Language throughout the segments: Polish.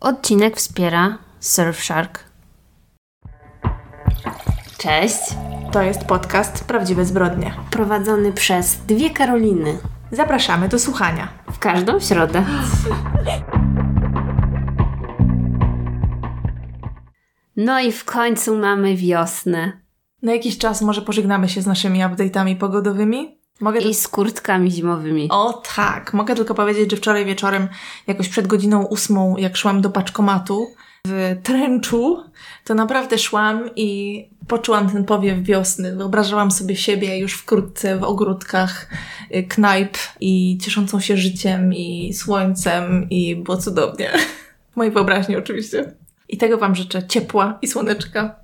Odcinek wspiera Surfshark. Cześć. To jest podcast Prawdziwe Zbrodnie. Prowadzony przez dwie Karoliny. Zapraszamy do słuchania. W każdą środę. No i w końcu mamy wiosnę. Na jakiś czas może pożegnamy się z naszymi update'ami pogodowymi. Mogę I z kurtkami zimowymi. O tak, mogę tylko powiedzieć, że wczoraj wieczorem, jakoś przed godziną ósmą, jak szłam do paczkomatu w Tręczu, to naprawdę szłam i poczułam ten powiew wiosny. Wyobrażałam sobie siebie już wkrótce w ogródkach y, knajp i cieszącą się życiem i słońcem i było cudownie. W mojej wyobraźni oczywiście. I tego Wam życzę ciepła i słoneczka.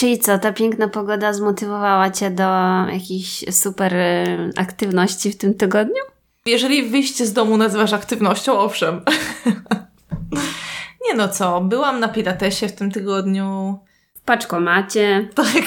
Czyli co, ta piękna pogoda zmotywowała Cię do jakichś super y, aktywności w tym tygodniu? Jeżeli wyjście z domu nazywasz aktywnością, owszem. Nie no co, byłam na Pilatesie w tym tygodniu. W paczkomacie. Tak.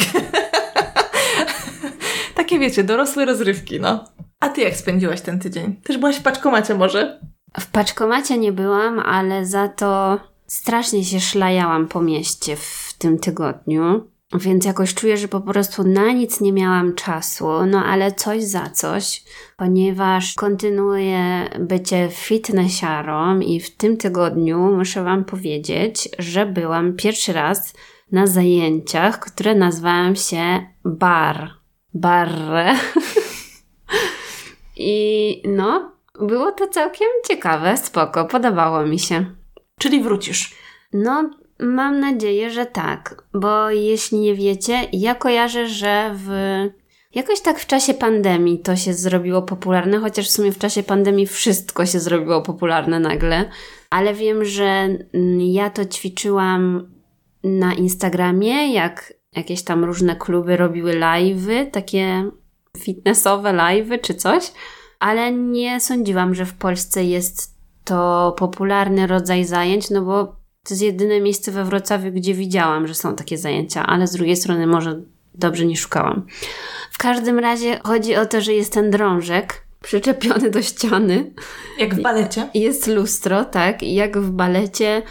Takie wiecie, dorosłe rozrywki, no. A ty jak spędziłaś ten tydzień? Też byłaś w paczkomacie może? W paczkomacie nie byłam, ale za to strasznie się szlajałam po mieście w tym tygodniu. Więc jakoś czuję, że po prostu na nic nie miałam czasu, no ale coś za coś, ponieważ kontynuuję bycie fitnessiarą i w tym tygodniu muszę Wam powiedzieć, że byłam pierwszy raz na zajęciach, które nazwałam się bar. Barre. I no, było to całkiem ciekawe, spoko, podobało mi się. Czyli wrócisz? No, Mam nadzieję, że tak, bo jeśli nie wiecie, ja kojarzę, że w jakoś tak w czasie pandemii to się zrobiło popularne, chociaż w sumie w czasie pandemii wszystko się zrobiło popularne nagle, ale wiem, że ja to ćwiczyłam na Instagramie, jak jakieś tam różne kluby robiły live'y, takie fitnessowe live'y czy coś, ale nie sądziłam, że w Polsce jest to popularny rodzaj zajęć, no bo to jest jedyne miejsce we Wrocławiu, gdzie widziałam, że są takie zajęcia, ale z drugiej strony może dobrze nie szukałam. W każdym razie chodzi o to, że jest ten drążek przyczepiony do ściany. Jak w balecie? Jest lustro, tak. I jak w balecie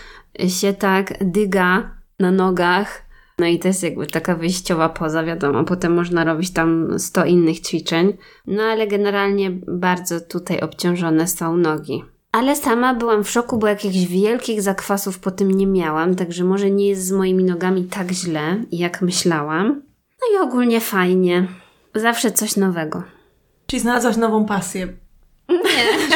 się tak dyga na nogach. No i to jest jakby taka wyjściowa poza, wiadomo. Potem można robić tam 100 innych ćwiczeń. No ale generalnie bardzo tutaj obciążone są nogi. Ale sama byłam w szoku, bo jakichś wielkich zakwasów po tym nie miałam, także może nie jest z moimi nogami tak źle, jak myślałam. No i ogólnie fajnie. Zawsze coś nowego. Czyli znalazłaś nową pasję? Nie,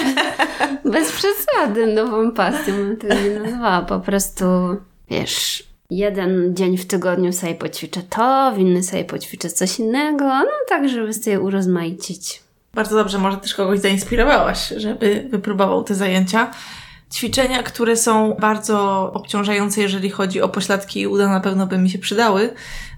bez przesady nową pasję bym tego nie nazwała. Po prostu, wiesz, jeden dzień w tygodniu sobie poćwiczę to, w inny sobie poćwiczę coś innego, no tak, żeby sobie urozmaicić. Bardzo dobrze, może też kogoś zainspirowałaś, żeby wypróbował te zajęcia. Ćwiczenia, które są bardzo obciążające, jeżeli chodzi o pośladki i uda, na pewno by mi się przydały,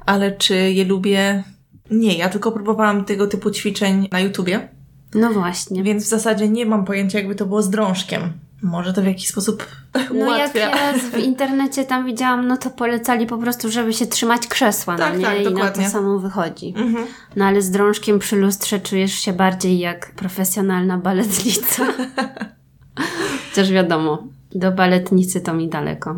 ale czy je lubię? Nie, ja tylko próbowałam tego typu ćwiczeń na YouTubie. No właśnie. Więc w zasadzie nie mam pojęcia, jakby to było z drążkiem. Może to w jakiś sposób no ułatwia. jak ja w internecie tam widziałam, no to polecali po prostu, żeby się trzymać krzesła, no tak, no nie? Tak, I dokładnie. na to samo wychodzi. Mhm. No ale z drążkiem przy lustrze czujesz się bardziej jak profesjonalna baletnica. Chociaż wiadomo, do baletnicy to mi daleko.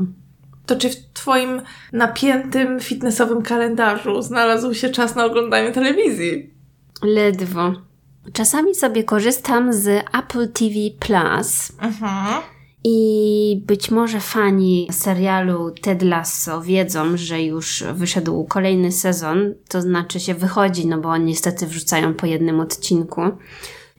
To czy w Twoim napiętym fitnessowym kalendarzu znalazł się czas na oglądanie telewizji? Ledwo. Czasami sobie korzystam z Apple TV Plus. Mhm. I być może fani serialu Ted Lasso wiedzą, że już wyszedł kolejny sezon, to znaczy się wychodzi, no bo oni niestety wrzucają po jednym odcinku.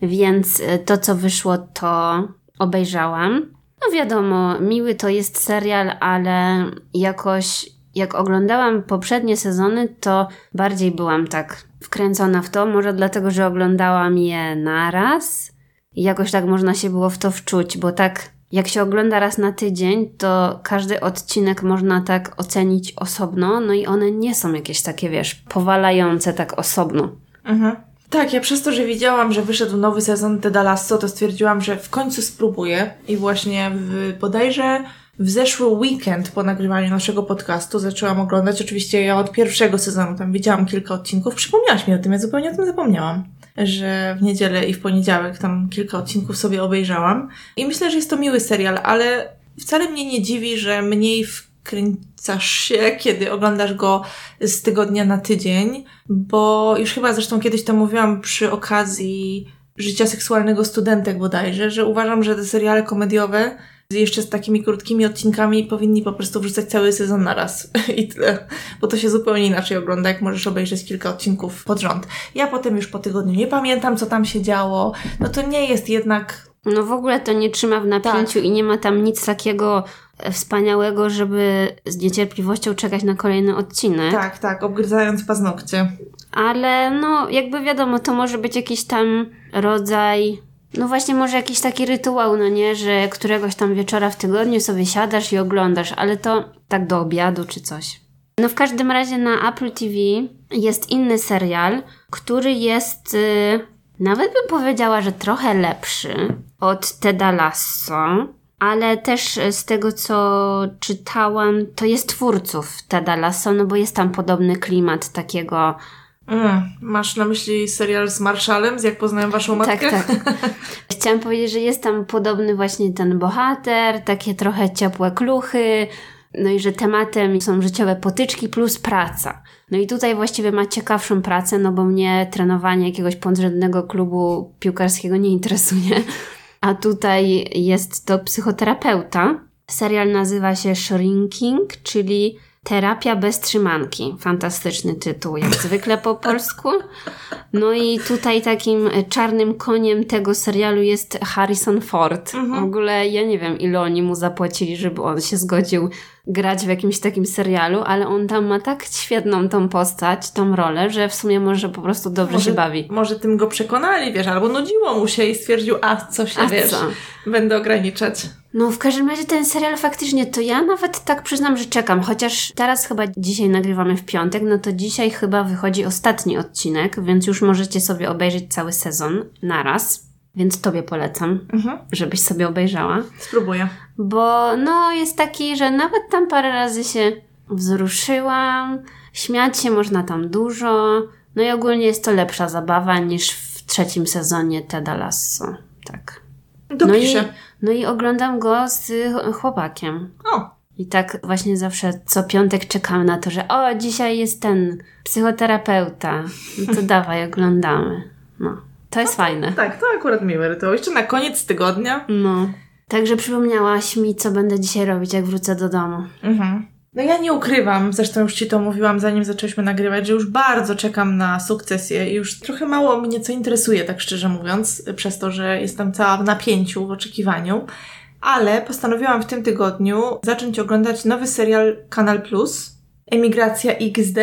Więc e, to, co wyszło, to obejrzałam. No wiadomo, miły to jest serial, ale jakoś jak oglądałam poprzednie sezony, to bardziej byłam tak wkręcona w to. Może dlatego, że oglądałam je naraz i jakoś tak można się było w to wczuć, bo tak jak się ogląda raz na tydzień, to każdy odcinek można tak ocenić osobno, no i one nie są jakieś takie, wiesz, powalające tak osobno. Mhm. Tak, ja przez to, że widziałam, że wyszedł nowy sezon Teda Lasso, to stwierdziłam, że w końcu spróbuję i właśnie w, bodajże w zeszły weekend po nagrywaniu naszego podcastu zaczęłam oglądać. Oczywiście ja od pierwszego sezonu tam widziałam kilka odcinków. Przypomniałaś mi o tym, ja zupełnie o tym zapomniałam, że w niedzielę i w poniedziałek tam kilka odcinków sobie obejrzałam. I myślę, że jest to miły serial, ale wcale mnie nie dziwi, że mniej wkręcasz się, kiedy oglądasz go z tygodnia na tydzień, bo już chyba zresztą kiedyś to mówiłam przy okazji życia seksualnego studentek bodajże, że uważam, że te seriale komediowe jeszcze z takimi krótkimi odcinkami powinni po prostu wrzucać cały sezon na raz i tyle, bo to się zupełnie inaczej ogląda, jak możesz obejrzeć kilka odcinków pod rząd. Ja potem już po tygodniu nie pamiętam, co tam się działo, no to nie jest jednak... No w ogóle to nie trzyma w napięciu tak. i nie ma tam nic takiego wspaniałego, żeby z niecierpliwością czekać na kolejny odcinek. Tak, tak, obgryzając paznokcie. Ale no, jakby wiadomo, to może być jakiś tam rodzaj no właśnie może jakiś taki rytuał, no nie, że któregoś tam wieczora w tygodniu sobie siadasz i oglądasz, ale to tak do obiadu czy coś. No w każdym razie na Apple TV jest inny serial, który jest yy, nawet bym powiedziała, że trochę lepszy od Teda Lasso, ale też z tego co czytałam, to jest twórców Teda Lasso, no bo jest tam podobny klimat takiego Mm, masz na myśli serial z Marszalem, z Jak poznałem waszą matkę? Tak, tak. Chciałam powiedzieć, że jest tam podobny właśnie ten bohater, takie trochę ciepłe kluchy, no i że tematem są życiowe potyczki plus praca. No i tutaj właściwie ma ciekawszą pracę, no bo mnie trenowanie jakiegoś podrzędnego klubu piłkarskiego nie interesuje. A tutaj jest to psychoterapeuta. Serial nazywa się Shrinking, czyli Terapia bez trzymanki. Fantastyczny tytuł, jak zwykle po polsku. No i tutaj takim czarnym koniem tego serialu jest Harrison Ford. Mhm. W ogóle ja nie wiem, ile oni mu zapłacili, żeby on się zgodził grać w jakimś takim serialu, ale on tam ma tak świetną tą postać, tą rolę, że w sumie może po prostu dobrze może, się bawi. Może tym go przekonali, wiesz, albo nudziło mu się i stwierdził, a coś, a wiesz, co? będę ograniczać. No w każdym razie ten serial faktycznie, to ja nawet tak przyznam, że czekam, chociaż teraz chyba dzisiaj nagrywamy w piątek, no to dzisiaj chyba wychodzi ostatni odcinek, więc już możecie sobie obejrzeć cały sezon naraz. Więc tobie polecam, mhm. żebyś sobie obejrzała. Spróbuję. Bo no jest taki, że nawet tam parę razy się wzruszyłam, śmiać się można tam dużo, no i ogólnie jest to lepsza zabawa niż w trzecim sezonie Teda Lasso. Tak. No i, no i oglądam go z chłopakiem. O. I tak właśnie zawsze co piątek czekam na to, że o, dzisiaj jest ten psychoterapeuta. No to dawaj, oglądamy. No. To jest no, fajne. Tak, to akurat miły rytuał. Jeszcze na koniec tygodnia. No. Także przypomniałaś mi, co będę dzisiaj robić, jak wrócę do domu. Mhm. No ja nie ukrywam, zresztą już Ci to mówiłam, zanim zaczęliśmy nagrywać, że już bardzo czekam na sukcesję i już trochę mało mnie co interesuje, tak szczerze mówiąc, przez to, że jestem cała w napięciu, w oczekiwaniu. Ale postanowiłam w tym tygodniu zacząć oglądać nowy serial Kanal Plus, Emigracja XD.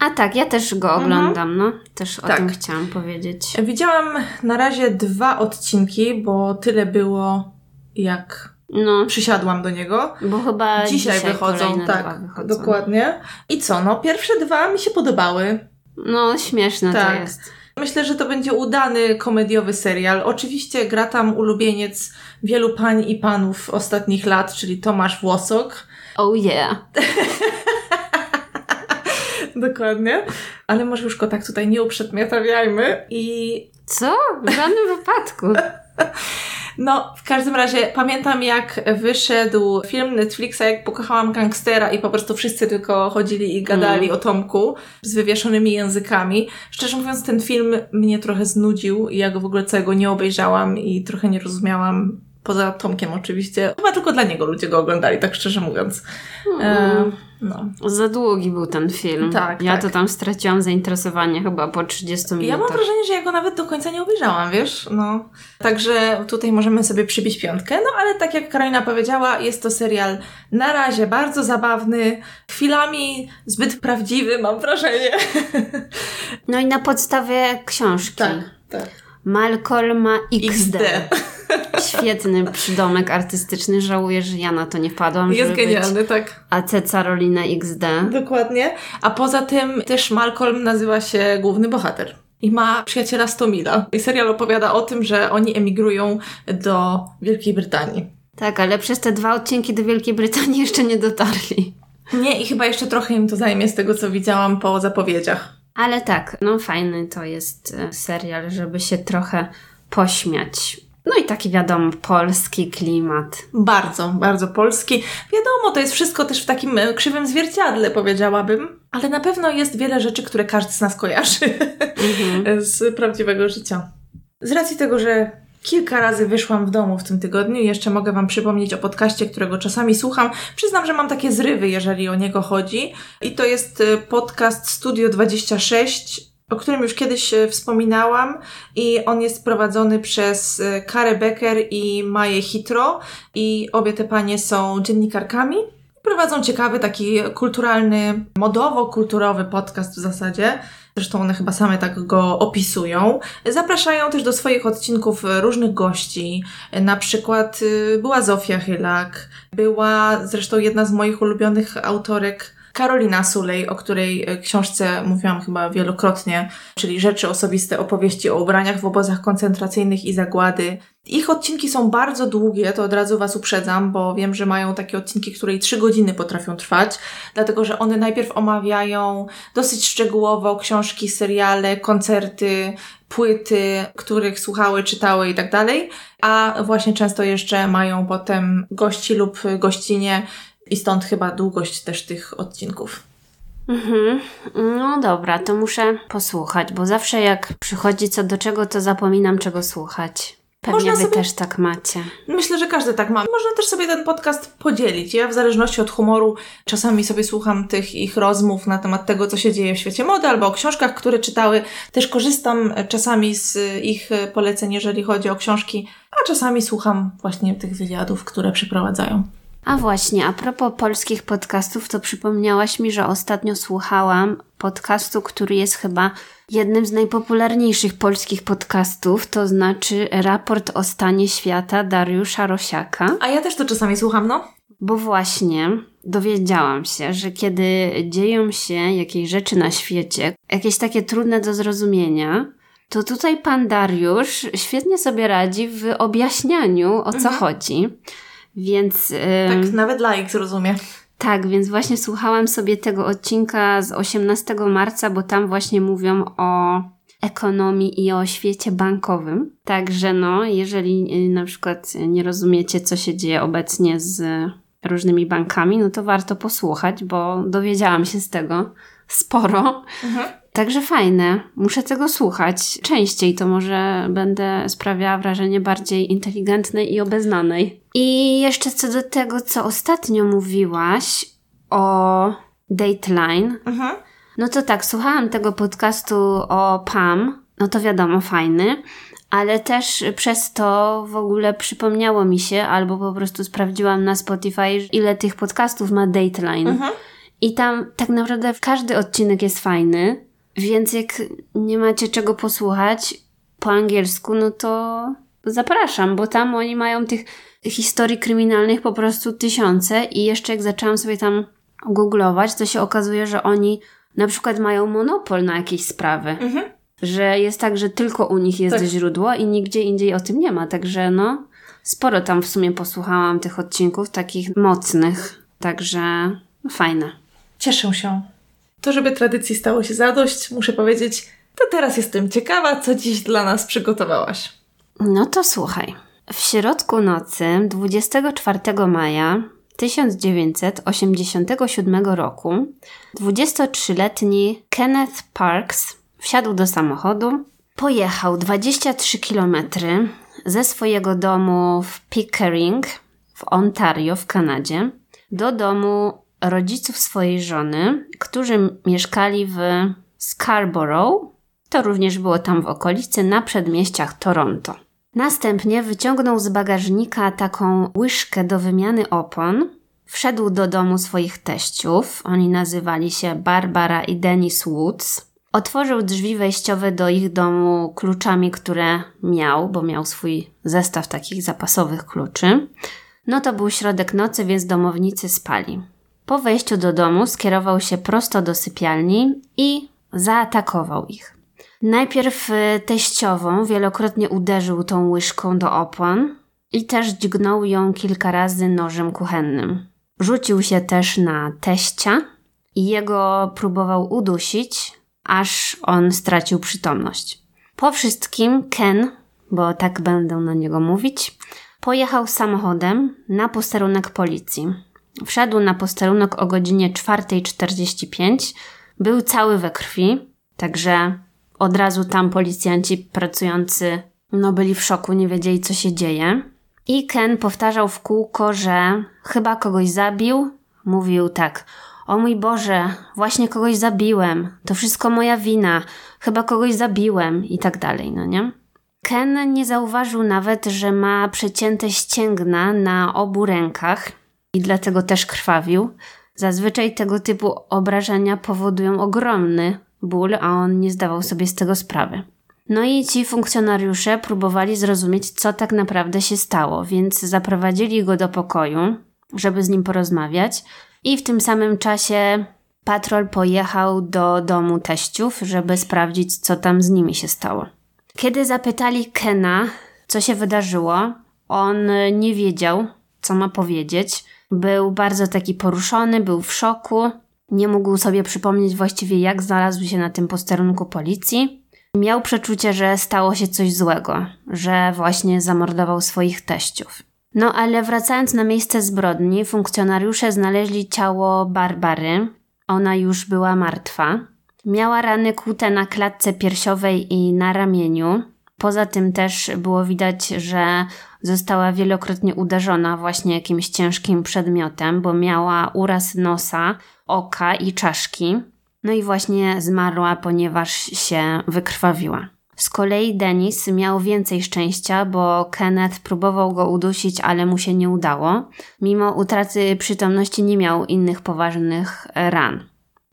A tak, ja też go mhm. oglądam, no. Też o tak. tym chciałam powiedzieć. Widziałam na razie dwa odcinki, bo tyle było jak no. przysiadłam do niego. Bo chyba dzisiaj, dzisiaj wychodzą, tak, wychodzą. dokładnie. I co, no pierwsze dwa mi się podobały. No, śmieszne tak. to jest. Myślę, że to będzie udany komediowy serial. Oczywiście gra tam ulubieniec wielu pań i panów ostatnich lat, czyli Tomasz Włosok. Oh yeah. Dokładnie. Ale może już go tak tutaj nie uprzedmiotawiajmy i... Co? W żadnym wypadku. No, w każdym razie pamiętam jak wyszedł film Netflixa, jak pokochałam gangstera i po prostu wszyscy tylko chodzili i gadali mm. o Tomku z wywieszonymi językami. Szczerze mówiąc, ten film mnie trochę znudził i ja go w ogóle całego nie obejrzałam i trochę nie rozumiałam Poza Tomkiem oczywiście. Chyba tylko dla niego ludzie go oglądali, tak szczerze mówiąc. Mm. no. Za długi był ten film. Tak, ja tak. to tam straciłam zainteresowanie chyba po 30 minutach. Ja mam wrażenie, że ja go nawet do końca nie obejrzałam, wiesz? No. Także tutaj możemy sobie przybić piątkę. No ale tak jak Karolina powiedziała, jest to serial na razie bardzo zabawny, chwilami zbyt prawdziwy, mam wrażenie. No i na podstawie książki. Tak, tak. Malcolma XD. XD. Świetny przydomek artystyczny. Żałuję, że ja na to nie wpadłam. Jest genialny, tak. AC Carolina XD. Dokładnie. A poza tym też Malcolm nazywa się główny bohater. I ma przyjaciela Stomila. I serial opowiada o tym, że oni emigrują do Wielkiej Brytanii. Tak, ale przez te dwa odcinki do Wielkiej Brytanii jeszcze nie dotarli. Nie, i chyba jeszcze trochę im to zajmie z tego, co widziałam po zapowiedziach. Ale tak, no fajny to jest e, serial, żeby się trochę pośmiać. No i taki wiadomo, polski klimat. Bardzo, bardzo polski. Wiadomo, to jest wszystko też w takim e, krzywym zwierciadle, powiedziałabym. Ale na pewno jest wiele rzeczy, które każdy z nas kojarzy mhm. z prawdziwego życia. Z racji tego, że Kilka razy wyszłam w domu w tym tygodniu i jeszcze mogę Wam przypomnieć o podcaście, którego czasami słucham. Przyznam, że mam takie zrywy, jeżeli o niego chodzi. I to jest e, podcast Studio 26, o którym już kiedyś e, wspominałam i on jest prowadzony przez e, Karę Becker i Maję Hitro i obie te panie są dziennikarkami. Prowadzą ciekawy, taki kulturalny, modowo-kulturowy podcast w zasadzie Zresztą one chyba same tak go opisują. Zapraszają też do swoich odcinków różnych gości. Na przykład była Zofia Chylak, była zresztą jedna z moich ulubionych autorek Karolina Sulej, o której e, książce mówiłam chyba wielokrotnie, czyli Rzeczy osobiste, opowieści o ubraniach w obozach koncentracyjnych i zagłady. Ich odcinki są bardzo długie, to od razu Was uprzedzam, bo wiem, że mają takie odcinki, które trzy godziny potrafią trwać, dlatego że one najpierw omawiają dosyć szczegółowo książki, seriale, koncerty, płyty, których słuchały, czytały i tak dalej, a właśnie często jeszcze mają potem gości lub gościnie i stąd chyba długość też tych odcinków. Mhm. No dobra, to muszę posłuchać, bo zawsze jak przychodzi co do czego, to zapominam czego słuchać. Pewnie Można wy sobie... też tak macie. Myślę, że każdy tak ma. Można też sobie ten podcast podzielić. Ja w zależności od humoru czasami sobie słucham tych ich rozmów na temat tego, co się dzieje w świecie mody, albo o książkach, które czytały. Też korzystam czasami z ich poleceń, jeżeli chodzi o książki, a czasami słucham właśnie tych wywiadów, które przeprowadzają. A właśnie, a propos polskich podcastów, to przypomniałaś mi, że ostatnio słuchałam podcastu, który jest chyba jednym z najpopularniejszych polskich podcastów, to znaczy Raport o stanie świata Dariusza Rosiaka. A ja też to czasami słucham, no. Bo właśnie dowiedziałam się, że kiedy dzieją się jakieś rzeczy na świecie, jakieś takie trudne do zrozumienia, to tutaj pan Dariusz świetnie sobie radzi w objaśnianiu o co mhm. chodzi. Więc. Tak, nawet like zrozumie. Tak, więc właśnie słuchałam sobie tego odcinka z 18 marca, bo tam właśnie mówią o ekonomii i o świecie bankowym. Także no, jeżeli y, na przykład nie rozumiecie, co się dzieje obecnie z różnymi bankami, no to warto posłuchać, bo dowiedziałam się z tego sporo. Mhm. Także fajne. Muszę tego słuchać częściej, to może będę sprawiała wrażenie bardziej inteligentnej i obeznanej. I jeszcze co do tego, co ostatnio mówiłaś o Dateline. Mhm. No to tak, słuchałam tego podcastu o Pam. No to wiadomo, fajny. Ale też przez to w ogóle przypomniało mi się, albo po prostu sprawdziłam na Spotify, ile tych podcastów ma Dateline. Mhm. I tam tak naprawdę każdy odcinek jest fajny. Więc jak nie macie czego posłuchać po angielsku, no to zapraszam, bo tam oni mają tych historii kryminalnych po prostu tysiące i jeszcze jak zaczęłam sobie tam googlować, to się okazuje, że oni na przykład mają monopol na jakieś sprawy. Mhm. Że jest tak, że tylko u nich jest tak. źródło i nigdzie indziej o tym nie ma. Także no, sporo tam w sumie posłuchałam tych odcinków takich mocnych. Także fajne. Cieszę się. To, żeby tradycji stało się zadość, muszę powiedzieć, to teraz jestem ciekawa, co dziś dla nas przygotowałaś. No to słuchaj. W środku nocy 24 maja 1987 roku 23-letni Kenneth Parks wsiadł do samochodu, pojechał 23 km ze swojego domu w Pickering w Ontario w Kanadzie do domu rodziców swojej żony, którzy mieszkali w Scarborough. To również było tam w okolicy, na przedmieściach Toronto. Następnie wyciągnął z bagażnika taką łyżkę do wymiany opon. Wszedł do domu swoich teściów. Oni nazywali się Barbara i Dennis Woods. Otworzył drzwi wejściowe do ich domu kluczami, które miał, bo miał swój zestaw takich zapasowych kluczy. No to był środek nocy, więc domownicy spali. Po wejściu do domu skierował się prosto do sypialni i zaatakował ich. Najpierw y, teściową wielokrotnie uderzył tą łyżką do opon i też dźgnął ją kilka razy nożem kuchennym. Rzucił się też na teścia i jego próbował udusić, aż on stracił przytomność. Po wszystkim Ken bo tak będę na niego mówić, pojechał samochodem na posterunek policji. Wszedł na posterunek o godzinie 4.45, był cały we krwi, także od razu tam policjanci pracujący no byli w szoku, nie wiedzieli co się dzieje. I Ken powtarzał w kółko, że chyba kogoś zabił. Mówił tak: O mój Boże, właśnie kogoś zabiłem. To wszystko moja wina. Chyba kogoś zabiłem i tak dalej, no nie? Ken nie zauważył nawet, że ma przecięte ścięgna na obu rękach i dlatego też krwawił. Zazwyczaj tego typu obrażenia powodują ogromny ból, a on nie zdawał sobie z tego sprawy. No i ci funkcjonariusze próbowali zrozumieć, co tak naprawdę się stało, więc zaprowadzili go do pokoju, żeby z nim porozmawiać, i w tym samym czasie patrol pojechał do domu teściów, żeby sprawdzić, co tam z nimi się stało. Kiedy zapytali Kena, co się wydarzyło, on nie wiedział, co ma powiedzieć. Był bardzo taki poruszony, był w szoku, nie mógł sobie przypomnieć właściwie, jak znalazł się na tym posterunku policji. Miał przeczucie, że stało się coś złego, że właśnie zamordował swoich teściów. No ale wracając na miejsce zbrodni, funkcjonariusze znaleźli ciało Barbary. Ona już była martwa. Miała rany kłute na klatce piersiowej i na ramieniu. Poza tym też było widać, że została wielokrotnie uderzona właśnie jakimś ciężkim przedmiotem, bo miała uraz nosa, oka i czaszki. No i właśnie zmarła, ponieważ się wykrwawiła. Z kolei Denis miał więcej szczęścia, bo Kenneth próbował go udusić, ale mu się nie udało. Mimo utraty przytomności nie miał innych poważnych ran.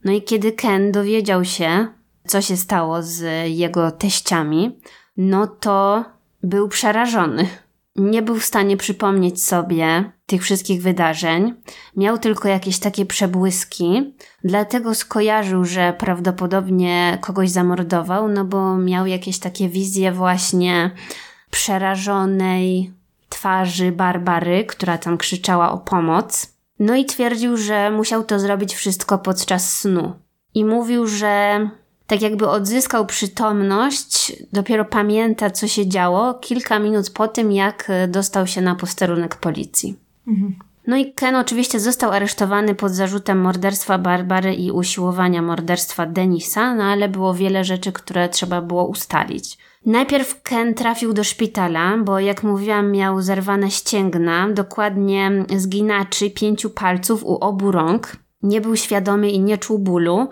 No i kiedy Ken dowiedział się, co się stało z jego teściami, no to był przerażony nie był w stanie przypomnieć sobie tych wszystkich wydarzeń, miał tylko jakieś takie przebłyski, dlatego skojarzył, że prawdopodobnie kogoś zamordował, no bo miał jakieś takie wizje właśnie przerażonej twarzy Barbary, która tam krzyczała o pomoc. No i twierdził, że musiał to zrobić wszystko podczas snu. I mówił, że tak jakby odzyskał przytomność, dopiero pamięta, co się działo kilka minut po tym, jak e, dostał się na posterunek policji. Mhm. No i Ken oczywiście został aresztowany pod zarzutem morderstwa Barbary i usiłowania morderstwa Denisa, no ale było wiele rzeczy, które trzeba było ustalić. Najpierw Ken trafił do szpitala, bo jak mówiłam, miał zerwane ścięgna, dokładnie zginaczy pięciu palców u obu rąk. Nie był świadomy i nie czuł bólu.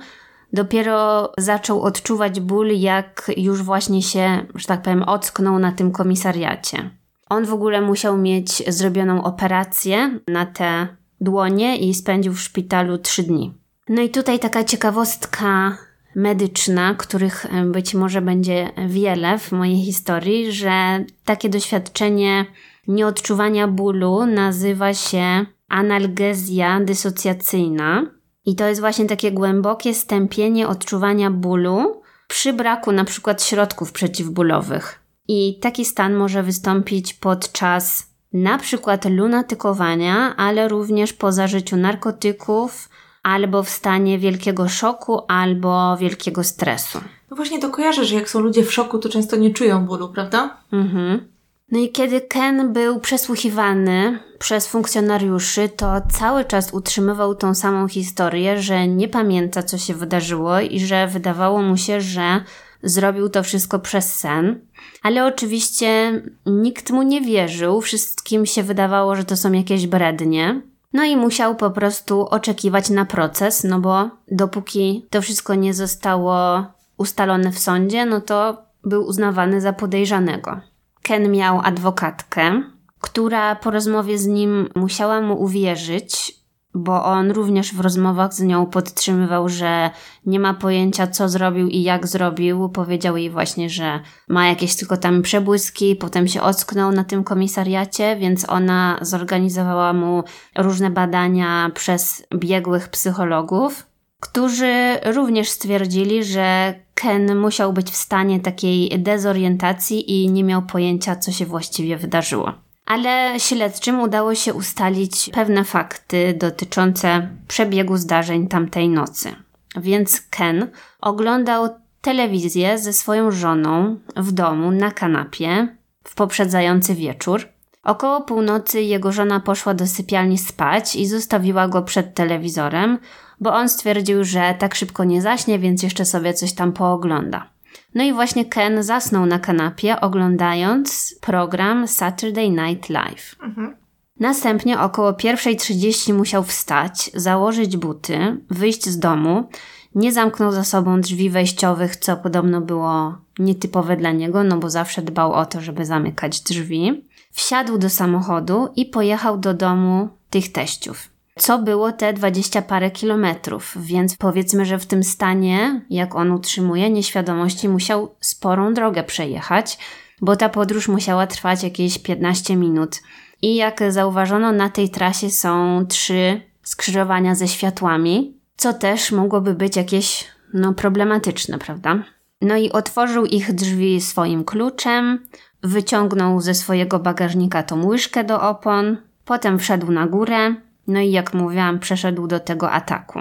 Dopiero zaczął odczuwać ból, jak już właśnie się, że tak powiem, ocknął na tym komisariacie. On w ogóle musiał mieć zrobioną operację na te dłonie i spędził w szpitalu trzy dni. No i tutaj taka ciekawostka medyczna, których być może będzie wiele w mojej historii, że takie doświadczenie nieodczuwania bólu nazywa się analgezja dysocjacyjna. I to jest właśnie takie głębokie stępienie odczuwania bólu przy braku na przykład środków przeciwbólowych. I taki stan może wystąpić podczas na przykład lunatykowania, ale również po zażyciu narkotyków, albo w stanie wielkiego szoku, albo wielkiego stresu. No właśnie to kojarzę, że jak są ludzie w szoku, to często nie czują bólu, prawda? Mhm. No i kiedy Ken był przesłuchiwany przez funkcjonariuszy, to cały czas utrzymywał tą samą historię, że nie pamięta, co się wydarzyło i że wydawało mu się, że zrobił to wszystko przez sen. Ale oczywiście nikt mu nie wierzył, wszystkim się wydawało, że to są jakieś brednie. No i musiał po prostu oczekiwać na proces, no bo dopóki to wszystko nie zostało ustalone w sądzie, no to był uznawany za podejrzanego. Ken miał adwokatkę, która po rozmowie z nim musiała mu uwierzyć, bo on również w rozmowach z nią podtrzymywał, że nie ma pojęcia, co zrobił i jak zrobił. Powiedział jej właśnie, że ma jakieś tylko tam przebłyski, potem się ocknął na tym komisariacie, więc ona zorganizowała mu różne badania przez biegłych psychologów którzy również stwierdzili, że Ken musiał być w stanie takiej dezorientacji i nie miał pojęcia, co się właściwie wydarzyło. Ale śledczym udało się ustalić pewne fakty dotyczące przebiegu zdarzeń tamtej nocy. Więc Ken oglądał telewizję ze swoją żoną w domu na kanapie. w poprzedzający wieczór. Około północy jego żona poszła do sypialni spać i zostawiła go przed telewizorem, bo on stwierdził, że tak szybko nie zaśnie, więc jeszcze sobie coś tam poogląda. No i właśnie Ken zasnął na kanapie, oglądając program Saturday Night Live. Mhm. Następnie około 1.30 musiał wstać, założyć buty, wyjść z domu. Nie zamknął za sobą drzwi wejściowych, co podobno było nietypowe dla niego, no bo zawsze dbał o to, żeby zamykać drzwi. Wsiadł do samochodu i pojechał do domu tych teściów. Co było te dwadzieścia parę kilometrów, więc powiedzmy, że w tym stanie, jak on utrzymuje nieświadomości, musiał sporą drogę przejechać, bo ta podróż musiała trwać jakieś 15 minut. I jak zauważono, na tej trasie są trzy skrzyżowania ze światłami, co też mogłoby być jakieś no, problematyczne, prawda? No i otworzył ich drzwi swoim kluczem, wyciągnął ze swojego bagażnika tą łyżkę do opon, potem wszedł na górę, no i jak mówiłam, przeszedł do tego ataku.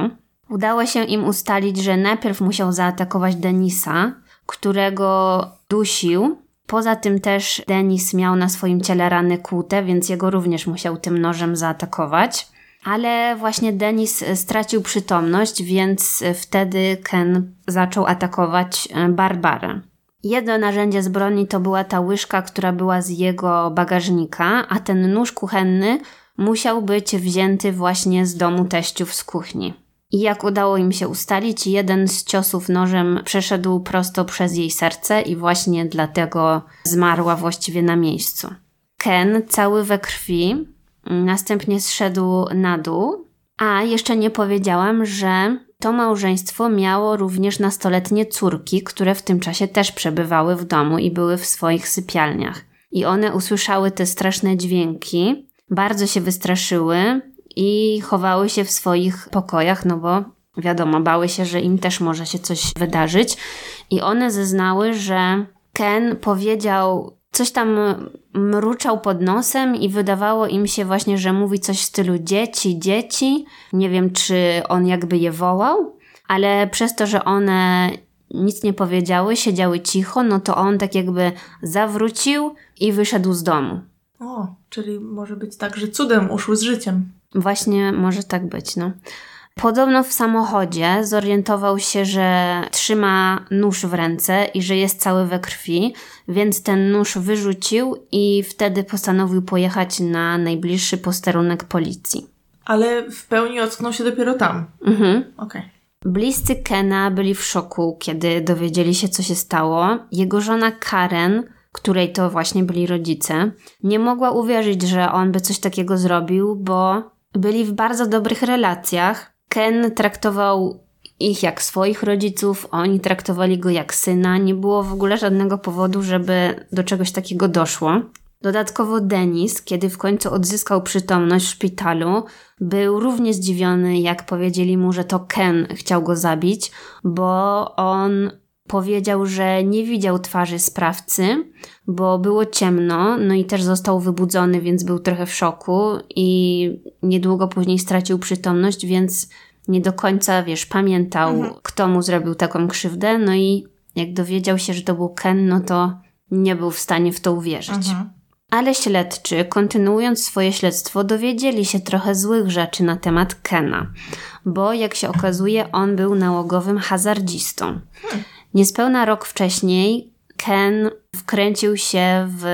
Udało się im ustalić, że najpierw musiał zaatakować Denisa, którego dusił. Poza tym też Denis miał na swoim ciele rany kłute, więc jego również musiał tym nożem zaatakować. Ale właśnie Denis stracił przytomność, więc wtedy Ken zaczął atakować e, Barbarę. Jedno narzędzie z broni to była ta łyżka, która była z jego bagażnika, a ten nóż kuchenny musiał być wzięty właśnie z domu teściów z kuchni. I jak udało im się ustalić, jeden z ciosów nożem przeszedł prosto przez jej serce i właśnie dlatego zmarła właściwie na miejscu. Ken, cały we krwi, następnie zszedł na dół, a jeszcze nie powiedziałam, że to małżeństwo miało również nastoletnie córki, które w tym czasie też przebywały w domu i były w swoich sypialniach. I one usłyszały te straszne dźwięki, bardzo się wystraszyły i chowały się w swoich pokojach, no bo wiadomo, bały się, że im też może się coś wydarzyć. I one zeznały, że Ken powiedział, coś tam mruczał pod nosem i wydawało im się właśnie, że mówi coś w stylu dzieci, dzieci. Nie wiem, czy on jakby je wołał, ale przez to, że one nic nie powiedziały, siedziały cicho, no to on tak jakby zawrócił i wyszedł z domu. O, czyli może być tak, że cudem uszły z życiem. Właśnie może tak być, no. Podobno w samochodzie zorientował się, że trzyma nóż w ręce i że jest cały we krwi, więc ten nóż wyrzucił i wtedy postanowił pojechać na najbliższy posterunek policji. Ale w pełni ocknął się dopiero tam. Mhm. Okej. Okay. Bliscy Kena byli w szoku, kiedy dowiedzieli się, co się stało. Jego żona Karen której to właśnie byli rodzice, nie mogła uwierzyć, że on by coś takiego zrobił, bo byli w bardzo dobrych relacjach. Ken traktował ich jak swoich rodziców, oni traktowali go jak syna, nie było w ogóle żadnego powodu, żeby do czegoś takiego doszło. Dodatkowo Denis, kiedy w końcu odzyskał przytomność w szpitalu, był równie zdziwiony, jak powiedzieli mu, że to Ken chciał go zabić, bo on Powiedział, że nie widział twarzy sprawcy, bo było ciemno, no i też został wybudzony, więc był trochę w szoku i niedługo później stracił przytomność, więc nie do końca, wiesz, pamiętał, mhm. kto mu zrobił taką krzywdę, no i jak dowiedział się, że to był Ken, no to nie był w stanie w to uwierzyć. Mhm. Ale śledczy, kontynuując swoje śledztwo, dowiedzieli się trochę złych rzeczy na temat Kena, bo jak się okazuje, on był nałogowym hazardzistą. Hmm. Niespełna rok wcześniej Ken wkręcił się w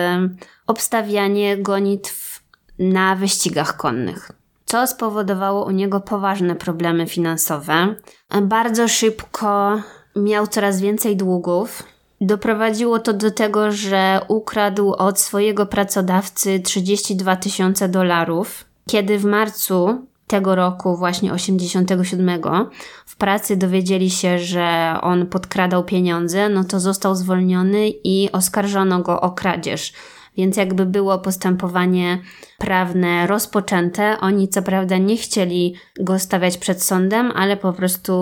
obstawianie gonitw na wyścigach konnych, co spowodowało u niego poważne problemy finansowe. Bardzo szybko miał coraz więcej długów. Doprowadziło to do tego, że ukradł od swojego pracodawcy 32 tysiące dolarów. Kiedy w marcu tego roku, właśnie 87, w pracy dowiedzieli się, że on podkradał pieniądze, no to został zwolniony i oskarżono go o kradzież. Więc jakby było postępowanie prawne rozpoczęte, oni co prawda nie chcieli go stawiać przed sądem, ale po prostu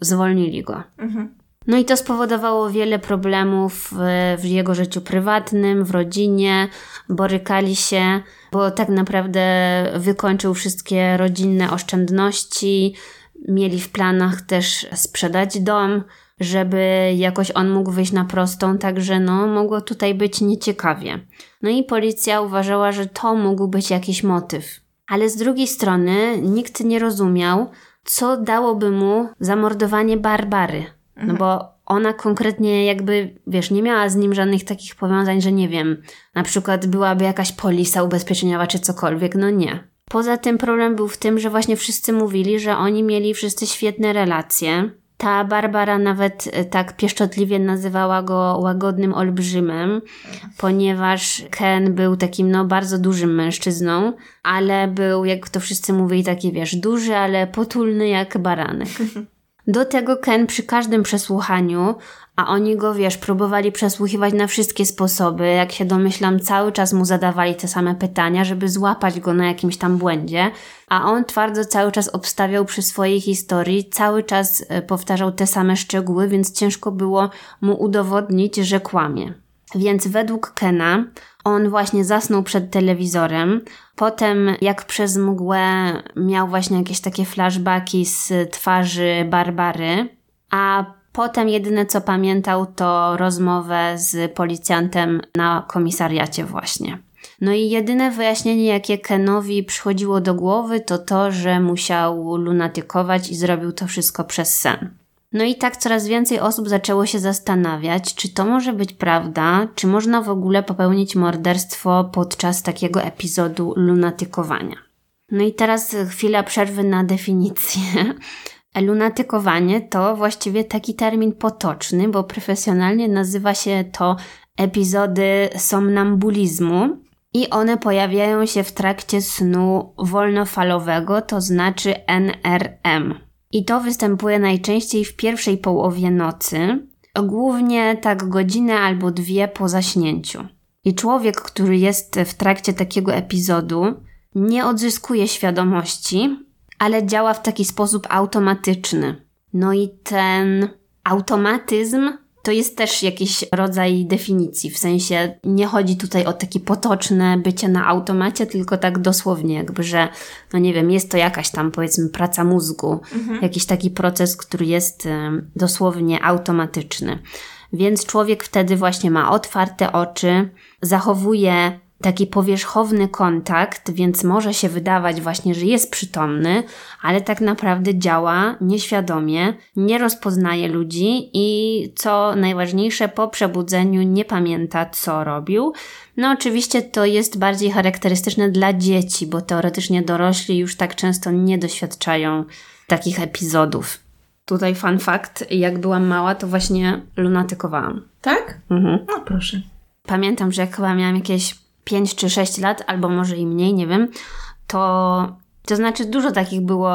zwolnili go. Mhm. No i to spowodowało wiele problemów w, jego życiu prywatnym, w rodzinie. Borykali się, bo tak naprawdę wykończył wszystkie rodzinne oszczędności. Mieli w planach też sprzedać dom, żeby jakoś on mógł wyjść na prostą, także no mogło tutaj być nieciekawie. No i policja uważała, że to mógł być jakiś motyw. Ale z drugiej strony nikt nie rozumiał, co dałoby mu zamordowanie Barbary. No mhm. bo ona konkretnie jakby, wiesz, nie miała z nim żadnych takich powiązań, że nie wiem, na przykład byłaby jakaś polisa ubezpieczeniowa czy cokolwiek, no nie. Poza tym problem był w tym, że właśnie wszyscy mówili, że oni mieli wszyscy świetne relacje. Ta Barbara nawet e, tak pieszczotliwie nazywała go łagodnym olbrzymem, ponieważ Ken był takim no bardzo dużym mężczyzną, ale był, jak to wszyscy mówili, taki wiesz, duży, ale potulny jak baranek. Do tego Ken przy każdym przesłuchaniu, a oni go, wiesz, próbowali przesłuchiwać na wszystkie sposoby, jak się domyślam, cały czas mu zadawali te same pytania, żeby złapać go na jakimś tam błędzie, a on twardo cały czas obstawiał przy swojej historii, cały czas e, powtarzał te same szczegóły, więc ciężko było mu udowodnić, że kłamie. Więc według Kena on właśnie zasnął przed telewizorem. Potem, jak przez mgłę, miał właśnie jakieś takie flashbacki z twarzy Barbary, a potem jedyne co pamiętał to rozmowę z policjantem na komisariacie właśnie. No i jedyne wyjaśnienie, jakie Kenowi przychodziło do głowy, to to, że musiał lunatykować i zrobił to wszystko przez sen. No i tak coraz więcej osób zaczęło się zastanawiać, czy to może być prawda, czy można w ogóle popełnić morderstwo podczas takiego epizodu lunatykowania. No i teraz chwila przerwy na definicję. Lunatykowanie to właściwie taki termin potoczny, bo profesjonalnie nazywa się to epizody somnambulizmu i one pojawiają się w trakcie snu wolnofalowego, to znaczy NRM. I to występuje najczęściej w pierwszej połowie nocy, głównie tak godzinę albo dwie po zaśnięciu. I człowiek, który jest w trakcie takiego epizodu, nie odzyskuje świadomości, ale działa w taki sposób automatyczny. No i ten automatyzm to jest też jakiś rodzaj definicji, w sensie nie chodzi tutaj o takie potoczne bycie na automacie, tylko tak dosłownie, jakby, że, no nie wiem, jest to jakaś tam powiedzmy praca mózgu, mhm. jakiś taki proces, który jest dosłownie automatyczny. Więc człowiek wtedy właśnie ma otwarte oczy, zachowuje taki powierzchowny kontakt, więc może się wydawać właśnie, że jest przytomny, ale tak naprawdę działa nieświadomie, nie rozpoznaje ludzi i co najważniejsze, po przebudzeniu nie pamięta, co robił. No, oczywiście to jest bardziej charakterystyczne dla dzieci, bo teoretycznie dorośli już tak często nie doświadczają takich epizodów. Tutaj fun fact, jak byłam mała, to właśnie lunatykowałam. Tak? Mhm. No proszę. Pamiętam, że jak chyba miałam jakieś 5 czy 6 lat, albo może i mniej, nie wiem, to to znaczy dużo takich było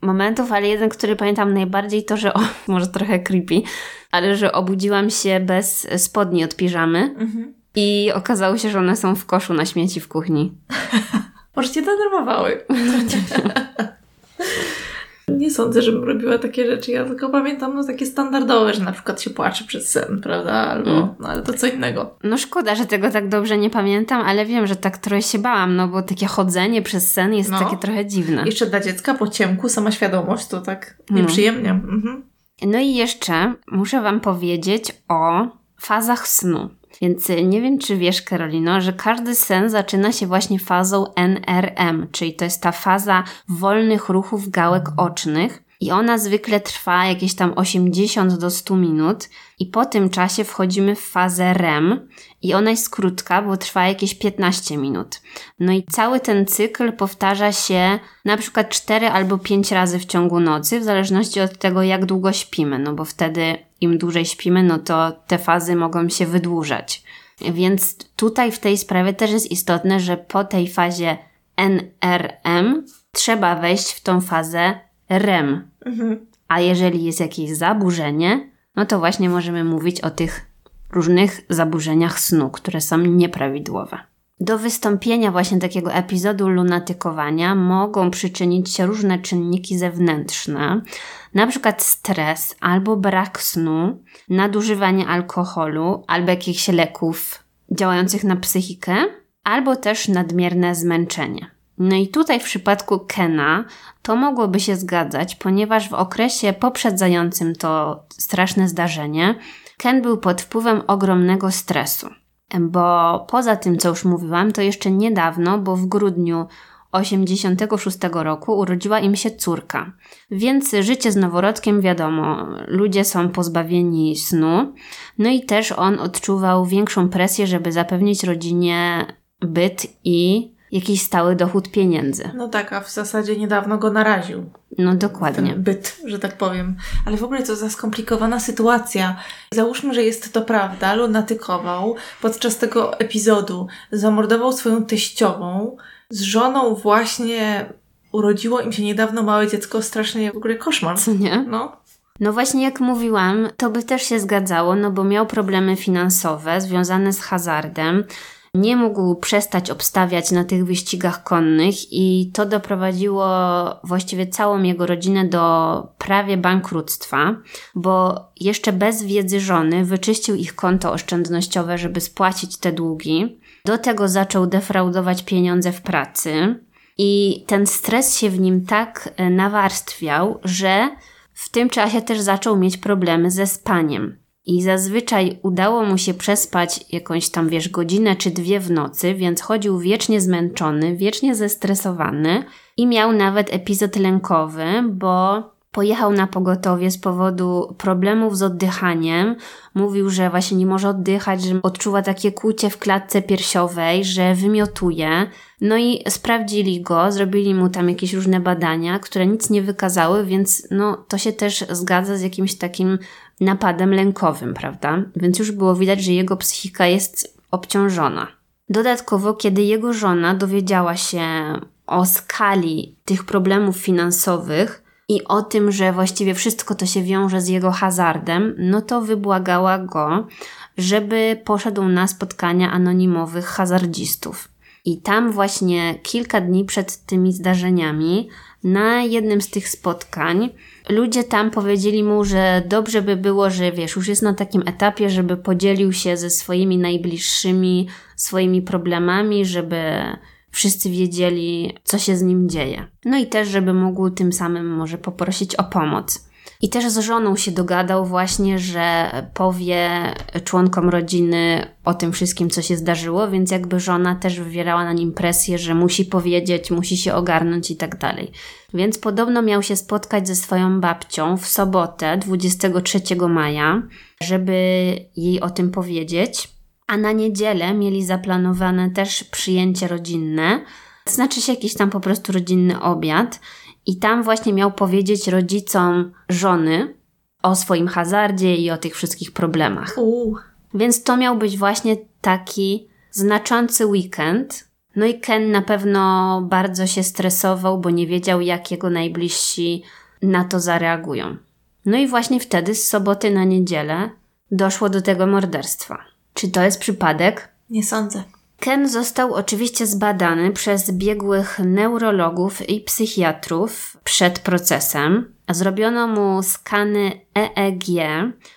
momentów, ale jeden, który pamiętam najbardziej, to, że o, może trochę creepy, ale że obudziłam się bez spodni od piżamy mhm. i okazało się, że one są w koszu na śmieci w kuchni. może cię denerwowały. Nie sądzę, żebym robiła takie rzeczy. Ja tylko pamiętam no, takie standardowe, że na przykład się płacze przez sen, prawda? Albo, mm. no ale to co innego. No szkoda, że tego tak dobrze nie pamiętam, ale wiem, że tak trochę się bałam, no bo takie chodzenie przez sen jest no. takie trochę dziwne. Jeszcze dla dziecka po ciemku sama świadomość to tak no. nieprzyjemnie. Mhm. No i jeszcze muszę Wam powiedzieć o fazach snu. Więc nie wiem, czy wiesz, Karolino, że każdy sen zaczyna się właśnie fazą NRM, czyli to jest ta faza wolnych ruchów gałek ocznych. I ona zwykle trwa jakieś tam 80 do 100 minut, i po tym czasie wchodzimy w fazę REM, i ona jest krótka, bo trwa jakieś 15 minut. No i cały ten cykl powtarza się na przykład 4 albo 5 razy w ciągu nocy, w zależności od tego, jak długo śpimy, no bo wtedy im dłużej śpimy, no to te fazy mogą się wydłużać. Więc tutaj w tej sprawie też jest istotne, że po tej fazie NRM trzeba wejść w tą fazę REM. Mhm. A jeżeli jest jakieś zaburzenie, no to właśnie możemy mówić o tych różnych zaburzeniach snu, które są nieprawidłowe. Do wystąpienia właśnie takiego epizodu lunatykowania mogą przyczynić się różne czynniki zewnętrzne, na przykład stres albo brak snu, nadużywanie alkoholu albo jakichś leków działających na psychikę, albo też nadmierne zmęczenie. No i tutaj w przypadku Kena to mogłoby się zgadzać, ponieważ w okresie poprzedzającym to straszne zdarzenie Ken był pod wpływem ogromnego stresu. Bo poza tym, co już mówiłam, to jeszcze niedawno, bo w grudniu 86 roku urodziła im się córka. Więc życie z noworodkiem wiadomo, ludzie są pozbawieni snu. No i też on odczuwał większą presję, żeby zapewnić rodzinie byt i jakiś stały dochód pieniędzy. No tak, a w zasadzie niedawno go naraził. No dokładnie. Ten byt, że tak powiem. Ale w ogóle to za skomplikowana sytuacja. Załóżmy, że jest to prawda. Lunatykował podczas tego epizodu. Zamordował swoją teściową. Z żoną właśnie urodziło im się niedawno małe dziecko. Strasznie w ogóle koszmar. Co nie? No. No właśnie jak mówiłam, to by też się zgadzało, no bo miał problemy finansowe związane z hazardem nie mógł przestać obstawiać na tych wyścigach konnych i to doprowadziło właściwie całą jego rodzinę do prawie bankructwa, bo jeszcze bez wiedzy żony wyczyścił ich konto oszczędnościowe, żeby spłacić te długi. Do tego zaczął defraudować pieniądze w pracy i ten stres się w nim tak e, nawarstwiał, że w tym czasie też zaczął mieć problemy ze spaniem. I zazwyczaj udało mu się przespać jakąś tam, wiesz, godzinę czy dwie w nocy, więc chodził wiecznie zmęczony, wiecznie zestresowany i miał nawet epizod lękowy, bo pojechał na pogotowie z powodu problemów z oddychaniem. Mówił, że właśnie nie może oddychać, że odczuwa takie kłucie w klatce piersiowej, że wymiotuje. No i sprawdzili go, zrobili mu tam jakieś różne badania, które nic nie wykazały, więc no to się też zgadza z jakimś takim napadem lękowym, prawda? Więc już było widać, że jego psychika jest obciążona. Dodatkowo, kiedy jego żona dowiedziała się o skali tych problemów finansowych i o tym, że właściwie wszystko to się wiąże z jego hazardem, no to wybłagała go, żeby poszedł na spotkania anonimowych hazardzistów. I tam właśnie kilka dni przed tymi zdarzeniami, na jednym z tych spotkań, ludzie tam powiedzieli mu, że dobrze by było, że wiesz, już jest na takim etapie, żeby podzielił się ze swoimi najbliższymi swoimi problemami, żeby wszyscy wiedzieli, co się z nim dzieje. No i też, żeby mógł tym samym może poprosić o pomoc. I też z żoną się dogadał właśnie, że powie członkom rodziny o tym wszystkim, co się zdarzyło, więc jakby żona też wywierała na nim presję, że musi powiedzieć, musi się ogarnąć i tak dalej. Więc podobno miał się spotkać ze swoją babcią w sobotę 23 maja, żeby jej o tym powiedzieć. A na niedzielę mieli zaplanowane też przyjęcie rodzinne, znaczy się jakiś tam po prostu rodzinny obiad. I tam właśnie miał powiedzieć rodzicom żony o swoim hazardzie i o tych wszystkich problemach. Uh. Więc to miał być właśnie taki znaczący weekend. No i Ken na pewno bardzo się stresował, bo nie wiedział, jak jego najbliżsi na to zareagują. No i właśnie wtedy, z soboty na niedzielę, doszło do tego morderstwa. Czy to jest przypadek? Nie sądzę. Ken został oczywiście zbadany przez biegłych neurologów i psychiatrów przed procesem. Zrobiono mu skany EEG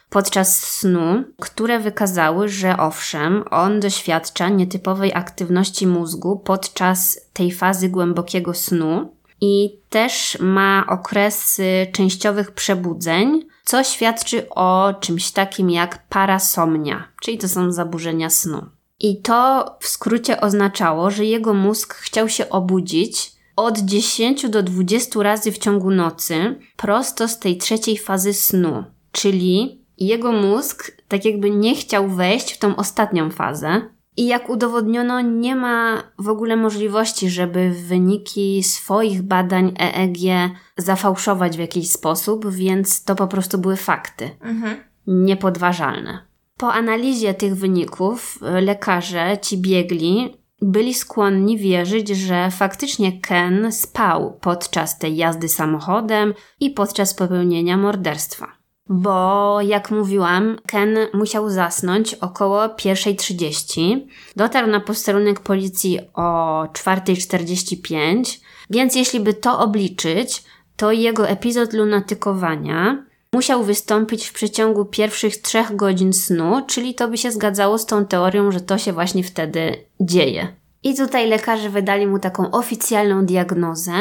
podczas snu, które wykazały, że owszem, on doświadcza nietypowej aktywności mózgu podczas tej fazy głębokiego snu i też ma okresy częściowych przebudzeń, co świadczy o czymś takim jak parasomnia, czyli to są zaburzenia snu. I to w skrócie oznaczało, że jego mózg chciał się obudzić od 10 do 20 razy w ciągu nocy, prosto z tej trzeciej fazy snu. Czyli jego mózg tak jakby nie chciał wejść w tą ostatnią fazę. I jak udowodniono, nie ma w ogóle możliwości, żeby wyniki swoich badań EEG zafałszować w jakiś sposób, więc to po prostu były fakty. Mhm. Niepodważalne. Po analizie tych wyników e, lekarze, ci biegli, byli skłonni wierzyć, że faktycznie Ken spał podczas tej jazdy samochodem i podczas popełnienia morderstwa. Bo, jak mówiłam, Ken musiał zasnąć około 1.30. Dotarł na posterunek policji o 4.45, więc jeśli by to obliczyć, to jego epizod lunatykowania musiał wystąpić w przeciągu pierwszych trzech godzin snu, czyli to by się zgadzało z tą teorią, że to się właśnie wtedy dzieje. I tutaj lekarze wydali mu taką oficjalną diagnozę,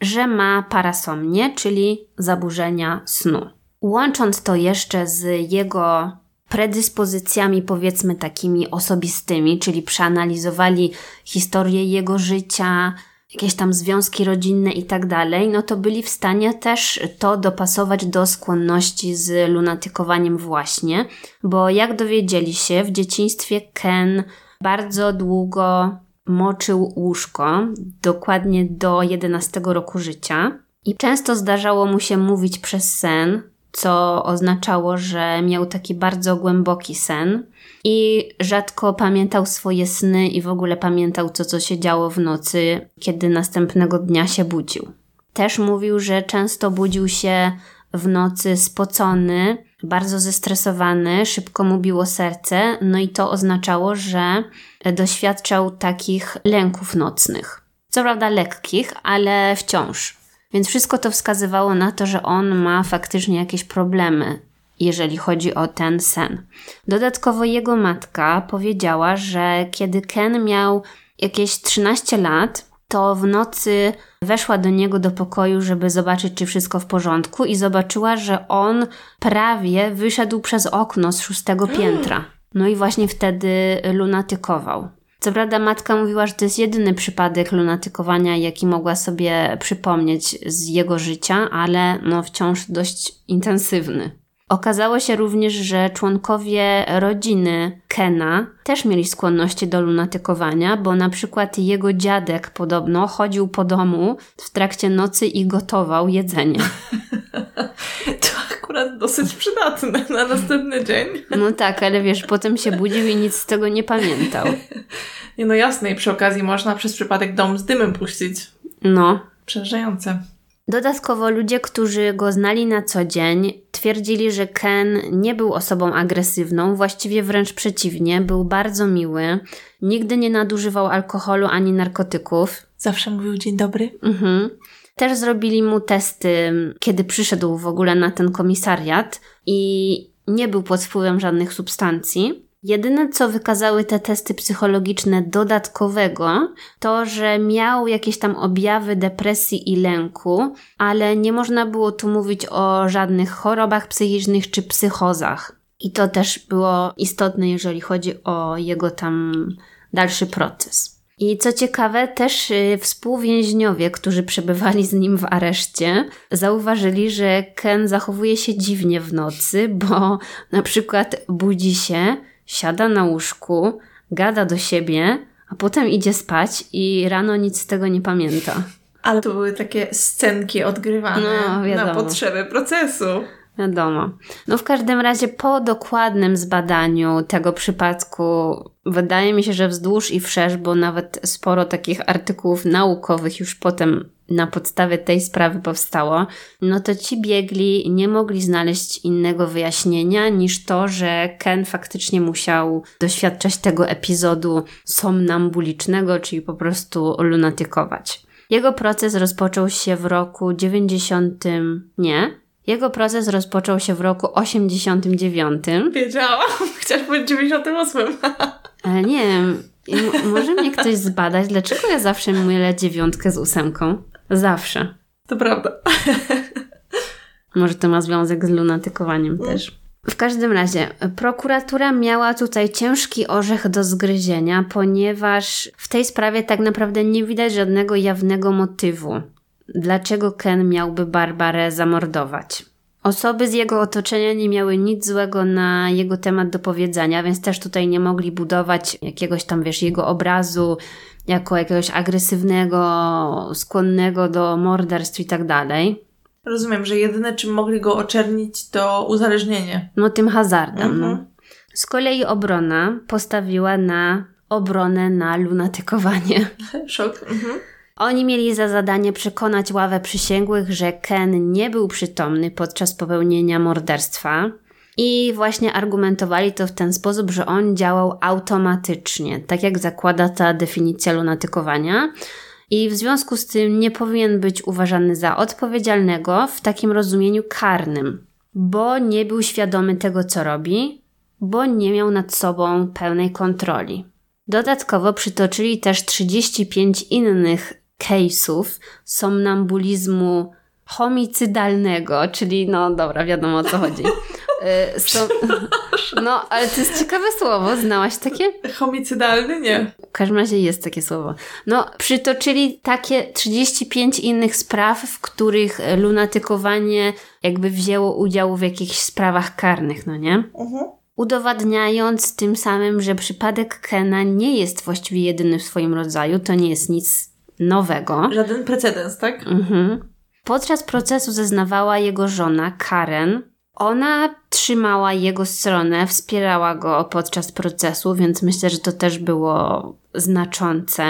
że ma parasomnię, czyli zaburzenia snu. Łącząc to jeszcze z jego predyspozycjami, powiedzmy takimi osobistymi, czyli przeanalizowali historię jego życia, jakieś tam związki rodzinne i tak dalej, no to byli w stanie też to dopasować do skłonności z lunatykowaniem właśnie, bo jak dowiedzieli się, w dzieciństwie Ken bardzo długo moczył łóżko, dokładnie do 11 roku życia. I często zdarzało mu się mówić przez sen, co oznaczało, że miał taki bardzo głęboki sen i rzadko pamiętał swoje sny i w ogóle pamiętał to, co się działo w nocy, kiedy następnego dnia się budził. Też mówił, że często budził się w nocy spocony, bardzo zestresowany, szybko mu biło serce, no i to oznaczało, że doświadczał takich lęków nocnych. Co prawda lekkich, ale wciąż. Więc wszystko to wskazywało na to, że on ma faktycznie jakieś problemy, jeżeli chodzi o ten sen. Dodatkowo jego matka powiedziała, że kiedy Ken miał jakieś 13 lat, to w nocy weszła do niego do pokoju, żeby zobaczyć, czy wszystko w porządku, i zobaczyła, że on prawie wyszedł przez okno z szóstego piętra. No i właśnie wtedy lunatykował. Co prawda, matka mówiła, że to jest jedyny przypadek lunatykowania, jaki mogła sobie przypomnieć z jego życia, ale no wciąż dość intensywny. Okazało się również, że członkowie rodziny Kena też mieli skłonności do lunatykowania, bo na przykład jego dziadek podobno chodził po domu w trakcie nocy i gotował jedzenie. Akurat dosyć przydatne na następny dzień. No tak, ale wiesz, potem się budził i nic z tego nie pamiętał. Nie no jasne i przy okazji można przez przypadek dom z dymem puścić. No. Przerażające. Dodatkowo ludzie, którzy go znali na co dzień, twierdzili, że Ken nie był osobą agresywną, właściwie wręcz przeciwnie, był bardzo miły, nigdy nie nadużywał alkoholu ani narkotyków. Zawsze mówił dzień dobry. Mhm. Też zrobili mu testy, kiedy przyszedł w ogóle na ten komisariat i nie był pod wpływem żadnych substancji. Jedyne, co wykazały te testy psychologiczne dodatkowego, to, że miał jakieś tam objawy depresji i lęku, ale nie można było tu mówić o żadnych chorobach psychicznych czy psychozach. I to też było istotne, jeżeli chodzi o jego tam dalszy proces. I co ciekawe, też y, współwięźniowie, którzy przebywali z nim w areszcie, zauważyli, że Ken zachowuje się dziwnie w nocy, bo na przykład budzi się, siada na łóżku, gada do siebie, a potem idzie spać i rano nic z tego nie pamięta. Ale to były takie scenki odgrywane No, na potrzeby procesu. Wiadomo. No w każdym razie po dokładnym zbadaniu tego przypadku wydaje mi się, że wzdłuż i wszerz, bo nawet sporo takich artykułów naukowych już potem na podstawie tej sprawy powstało, no to ci biegli nie mogli znaleźć innego wyjaśnienia niż to, że Ken faktycznie musiał doświadczać tego epizodu somnambulicznego, czyli po prostu lunatykować. Jego proces rozpoczął się w roku 90. Nie. Jego proces rozpoczął się w roku 89. Wiedziałam. Chciałaś powiedzieć 98. Ale nie wiem, może mnie ktoś zbadać, dlaczego ja zawsze mylę dziewiątkę z ósemką? Zawsze. To prawda. Może to ma związek z lunatykowaniem też. W każdym razie, prokuratura miała tutaj ciężki orzech do zgryzienia, ponieważ w tej sprawie tak naprawdę nie widać żadnego jawnego motywu, dlaczego Ken miałby Barbarę zamordować. Osoby z jego otoczenia nie miały nic złego na jego temat do powiedzenia, więc też tutaj nie mogli budować jakiegoś tam, wiesz, jego obrazu jako jakiegoś agresywnego, skłonnego do morderstw i tak dalej. Rozumiem, że jedyne czym mogli go oczernić to uzależnienie. No tym hazardem. No. Mhm. Z kolei obrona postawiła na obronę na lunatykowanie. Szok. Mhm. Oni mieli za zadanie przekonać ławę przysięgłych, że Ken nie był przytomny podczas popełnienia morderstwa. I właśnie argumentowali to w ten sposób, że on działał automatycznie, tak jak zakłada ta definicja lunatykowania. I w związku z tym nie powinien być uważany za odpowiedzialnego w takim rozumieniu karnym, bo nie był świadomy tego, co robi, bo nie miał nad sobą pełnej kontroli. Dodatkowo przytoczyli też 35 innych case'ów somnambulizmu homicydalnego, czyli no dobra, wiadomo o co chodzi. Y, so, no, ale to jest ciekawe słowo. Znałaś takie? Homicydalny? Nie. W każdym razie jest takie słowo. No, przytoczyli takie 35 innych spraw, w których lunatykowanie jakby wzięło udział w jakichś sprawach karnych, no nie? Mhm. Udowadniając tym samym, że przypadek Kena nie jest właściwie jedyny w swoim rodzaju, to nie jest nic nowego. Żaden precedens, tak? Mhm. Podczas procesu zeznawała jego żona Karen. Ona trzymała jego stronę, wspierała go podczas procesu, więc myślę, że to też było znaczące.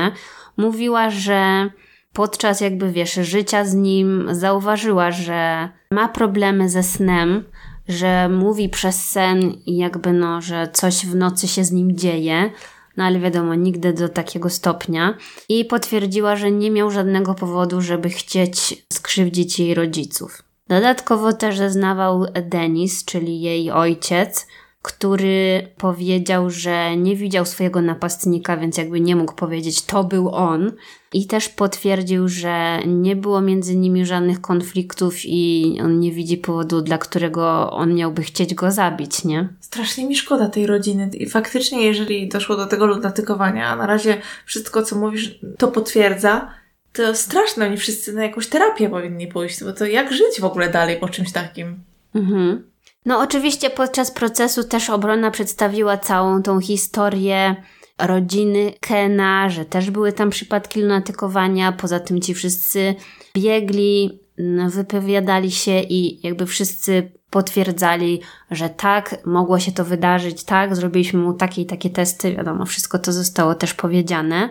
Mówiła, że podczas jakby wiesz, życia z nim zauważyła, że ma problemy ze snem, że mówi przez sen i jakby no, że coś w nocy się z nim dzieje, no ale wiadomo, nigdy do takiego stopnia. I potwierdziła, że nie miał żadnego powodu, żeby chcieć skrzywdzić jej rodziców. Dodatkowo też zeznawał Denis, czyli jej ojciec, który powiedział, że nie widział swojego napastnika, więc jakby nie mógł powiedzieć, to był on. I też potwierdził, że nie było między nimi żadnych konfliktów i on nie widzi powodu, dla którego on miałby chcieć go zabić, nie? Strasznie mi szkoda tej rodziny. I faktycznie, jeżeli doszło do tego lunatykowania, a na razie wszystko, co mówisz, to potwierdza, to straszne. Oni wszyscy na jakąś terapię powinni pójść, bo to jak żyć w ogóle dalej po czymś takim? Mhm. No, oczywiście podczas procesu też obrona przedstawiła całą tą historię rodziny Kena, że też były tam przypadki lunatykowania. Poza tym ci wszyscy biegli, wypowiadali się i jakby wszyscy potwierdzali, że tak, mogło się to wydarzyć, tak, zrobiliśmy mu takie i takie testy, wiadomo, wszystko to zostało też powiedziane.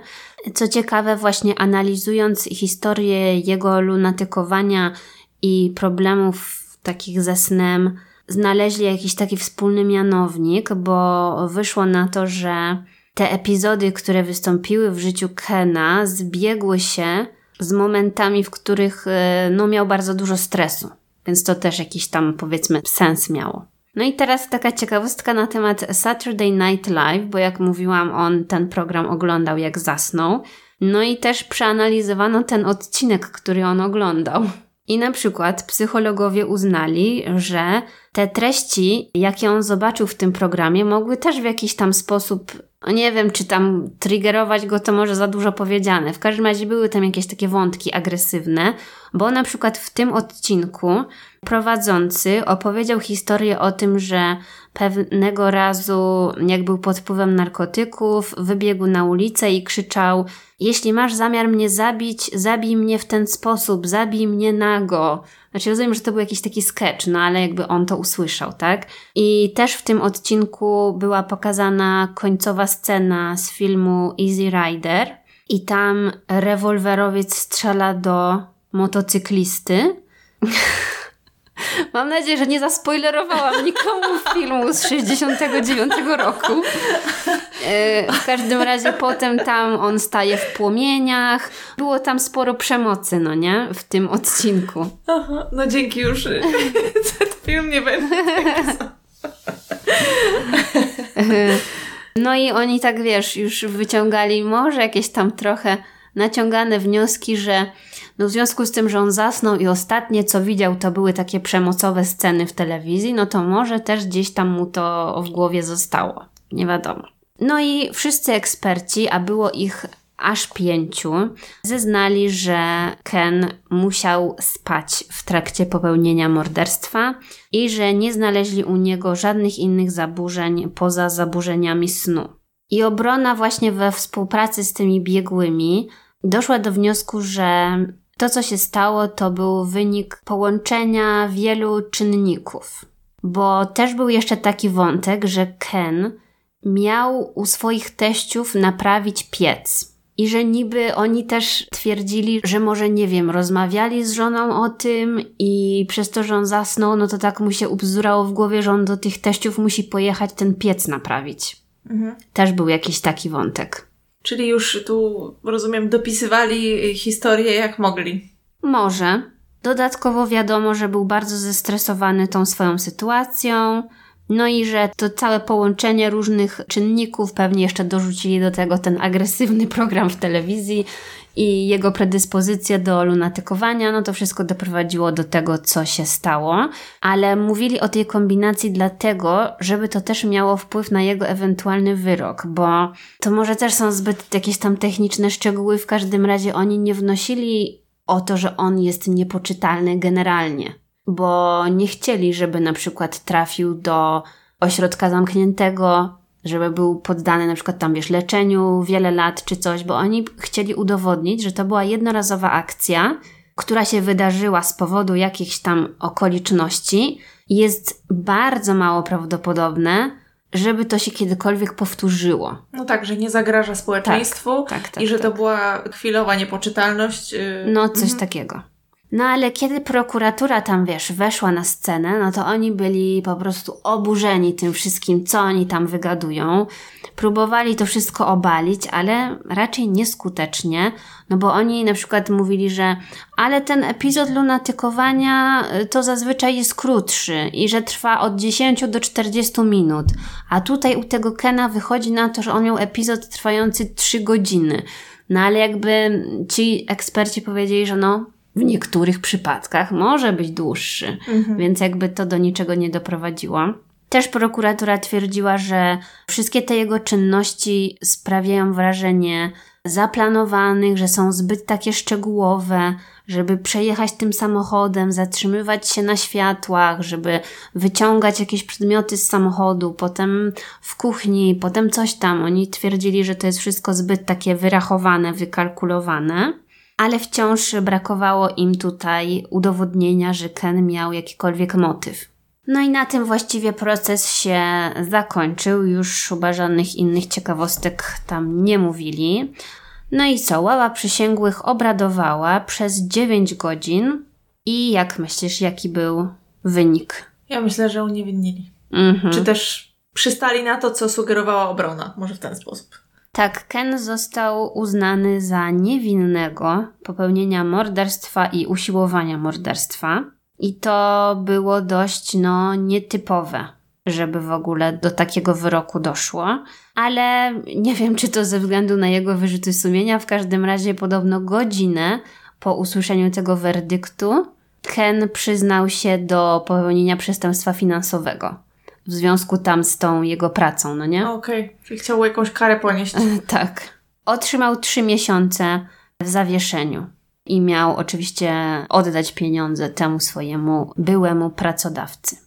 Co ciekawe, właśnie analizując historię jego lunatykowania i problemów takich ze snem, znaleźli jakiś taki wspólny mianownik, bo wyszło na to, że te epizody, które wystąpiły w życiu Kena, zbiegły się z momentami, w których e, no, miał bardzo dużo stresu. Więc to też jakiś tam, powiedzmy, sens miało. No i teraz taka ciekawostka na temat Saturday Night Live, bo jak mówiłam, on ten program oglądał jak zasnął. No i też przeanalizowano ten odcinek, który on oglądał. I na przykład psychologowie uznali, że te treści, jakie on zobaczył w tym programie, mogły też w jakiś tam sposób, nie wiem, czy tam triggerować go, to może za dużo powiedziane. W każdym razie były tam jakieś takie wątki agresywne, bo na przykład w tym odcinku prowadzący opowiedział historię o tym, że pewnego razu, jak był pod wpływem narkotyków, wybiegł na ulicę i krzyczał: Jeśli masz zamiar mnie zabić, zabij mnie w ten sposób, zabij mnie nago. Znaczy, rozumiem, że to był jakiś taki sketch, no ale jakby on to usłyszał, tak? I też w tym odcinku była pokazana końcowa scena z filmu Easy Rider. I tam rewolwerowiec strzela do motocyklisty. Mam nadzieję, że nie zaspoilerowałam nikomu filmu z 69 roku. E, w każdym razie potem tam on staje w płomieniach. Było tam sporo przemocy, no nie? W tym odcinku. Aha, no dzięki już. Ten film nie będzie. No i oni tak, wiesz, już wyciągali może jakieś tam trochę naciągane wnioski, że no w związku z tym, że on zasnął i ostatnie co widział to były takie przemocowe sceny w telewizji, no to może też gdzieś tam mu to w głowie zostało. Nie wiadomo. No i wszyscy eksperci, a było ich aż pięciu, zeznali, że Ken musiał spać w trakcie popełnienia morderstwa i że nie znaleźli u niego żadnych innych zaburzeń poza zaburzeniami snu. I obrona właśnie we współpracy z tymi biegłymi doszła do wniosku, że to, co się stało, to był wynik połączenia wielu czynników. Bo też był jeszcze taki wątek, że Ken miał u swoich teściów naprawić piec. I że niby oni też twierdzili, że może nie wiem, rozmawiali z żoną o tym i przez to, że on zasnął, no to tak mu się ubzdurało w głowie, że on do tych teściów musi pojechać ten piec naprawić. Mhm. Też był jakiś taki wątek. Czyli już tu, rozumiem, dopisywali historię jak mogli. Może. Dodatkowo wiadomo, że był bardzo zestresowany tą swoją sytuacją. No i że to całe połączenie różnych czynników, pewnie jeszcze dorzucili do tego ten agresywny program w telewizji i jego predyspozycje do lunatykowania, no to wszystko doprowadziło do tego, co się stało. Ale mówili o tej kombinacji dlatego, żeby to też miało wpływ na jego ewentualny wyrok, bo to może też są zbyt jakieś tam techniczne szczegóły, w każdym razie oni nie wnosili o to, że on jest niepoczytalny generalnie, bo nie chcieli, żeby na przykład trafił do ośrodka zamkniętego, żeby był poddany na przykład tam, wiesz, leczeniu wiele lat czy coś, bo oni chcieli udowodnić, że to była jednorazowa akcja, która się wydarzyła z powodu jakichś tam okoliczności. Jest bardzo mało prawdopodobne, żeby to się kiedykolwiek powtórzyło. No tak, że nie zagraża społeczeństwu tak, tak, tak, i że tak. to była chwilowa niepoczytalność. Yy... No, coś takiego. No ale kiedy prokuratura tam, wiesz, weszła na scenę, no to oni byli po prostu oburzeni tym wszystkim, co oni tam wygadują. Próbowali to wszystko obalić, ale raczej nieskutecznie, no bo oni na przykład mówili, że ale ten epizod lunatykowania y, to zazwyczaj jest krótszy i że trwa od 10 do 40 minut, a tutaj u tego Kena wychodzi na to, że on miał epizod trwający 3 godziny. No ale jakby ci eksperci powiedzieli, że no w niektórych przypadkach może być dłuższy, więc jakby to do niczego nie doprowadziło. Też prokuratura twierdziła, że wszystkie te jego czynności sprawiają wrażenie zaplanowanych, że są zbyt takie szczegółowe, żeby przejechać tym samochodem, zatrzymywać się na światłach, żeby wyciągać jakieś przedmioty z samochodu, potem w kuchni, potem coś tam. Oni twierdzili, że to jest wszystko zbyt takie wyrachowane, wykalkulowane ale wciąż brakowało im tutaj udowodnienia, że Ken miał jakikolwiek motyw. No i na tym właściwie proces się zakończył, już chyba żadnych innych ciekawostek tam nie mówili. No i co, łała przysięgłych obradowała przez 9 godzin i jak myślisz, jaki był wynik? Ja myślę, że uniewinnieli. Mhm. Czy też przystali na to, co sugerowała obrona. Może w ten sposób. Tak, Ken został uznany za niewinnego popełnienia morderstwa i usiłowania morderstwa. I to było dość, no, nietypowe, żeby w ogóle do takiego wyroku doszło. Ale nie wiem, czy to ze względu na jego wyrzuty sumienia. W każdym razie, podobno godzinę po usłyszeniu tego werdyktu, Ken przyznał się do popełnienia przestępstwa finansowego. W związku tam z tą jego pracą, no nie? Okej, czyli chciał jakąś karę ponieść. Tak. Otrzymał trzy miesiące w zawieszeniu i miał oczywiście oddać pieniądze temu swojemu byłemu pracodawcy.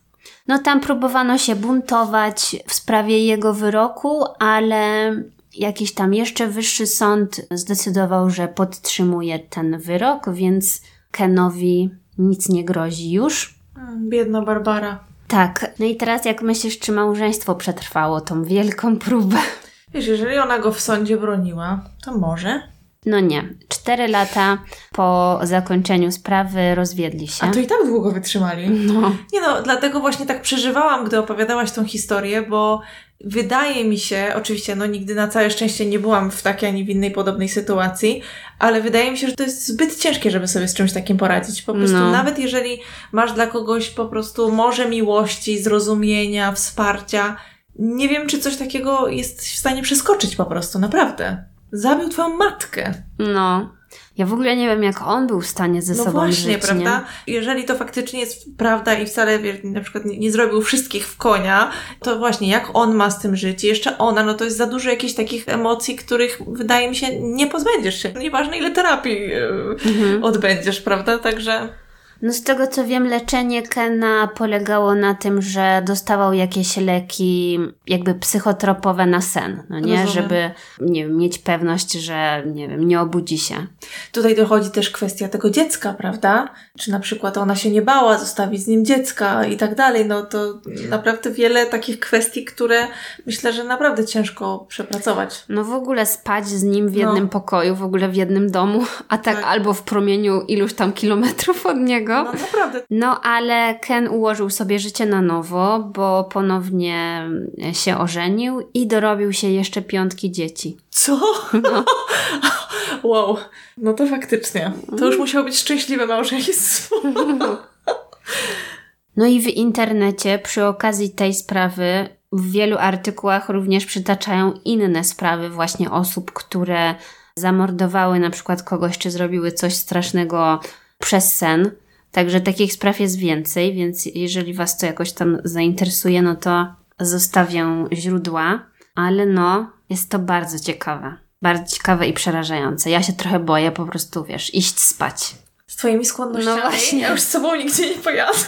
No tam próbowano się buntować w sprawie jego wyroku, ale jakiś tam jeszcze wyższy sąd zdecydował, że podtrzymuje ten wyrok, więc Kenowi nic nie grozi już. Biedna Barbara. Tak, no i teraz jak myślisz, czy małżeństwo przetrwało tą wielką próbę? Wiesz, jeżeli ona go w sądzie broniła, to może. No nie. Cztery lata po zakończeniu sprawy rozwiedli się. A to i tak długo wytrzymali. No. Nie no, dlatego właśnie tak przeżywałam, gdy opowiadałaś tą historię, bo wydaje mi się, oczywiście, no nigdy na całe szczęście nie byłam w takiej ani w innej podobnej sytuacji, ale wydaje mi się, że to jest zbyt ciężkie, żeby sobie z czymś takim poradzić. Po prostu No. nawet jeżeli masz dla kogoś po prostu morze miłości, zrozumienia, wsparcia, nie wiem, czy coś takiego jest w stanie przeskoczyć po prostu, naprawdę. Zabił twoją matkę. No. Ja w ogóle nie wiem, jak on był w stanie ze No sobą właśnie, żyć, prawda? Nie? Jeżeli to faktycznie jest prawda i wcale na przykład nie, nie zrobił wszystkich w konia, to właśnie jak on ma z tym żyć? I jeszcze ona, no to jest za dużo jakichś takich emocji, których wydaje mi się nie pozbędziesz się. Nieważne ile terapii yy, Mhm. odbędziesz, prawda? Także No z tego co wiem, leczenie Kena polegało na tym, że dostawał jakieś leki jakby psychotropowe na sen, no nie? Rozumiem. Żeby nie wiem, mieć pewność, że nie wiem, nie obudzi się. tutaj dochodzi też kwestia tego dziecka, prawda? Czy na przykład ona się nie bała zostawić z nim dziecka i tak dalej. No to naprawdę wiele takich kwestii, które myślę, że naprawdę ciężko przepracować. No w ogóle spać z nim w No. jednym pokoju, w ogóle w jednym domu, a tak, Tak. albo w promieniu iluś tam kilometrów od niego. No naprawdę. No, ale Ken ułożył sobie życie na nowo, bo ponownie się ożenił i dorobił się jeszcze piątki dzieci. Co? wow. No to faktycznie. To już musiało być szczęśliwe małżeństwo. No i w internecie przy okazji tej sprawy w wielu artykułach również przytaczają inne sprawy właśnie osób, które zamordowały na przykład kogoś, czy zrobiły coś strasznego przez sen. Także takich spraw jest więcej, więc jeżeli Was to jakoś tam zainteresuje, no to zostawię źródła, ale no, jest to bardzo ciekawe. Bardzo ciekawe i przerażające. Ja się trochę boję po prostu, wiesz, iść spać. Z Twoimi skłonnościami? No właśnie. Ja już z sobą nigdzie nie pojadę.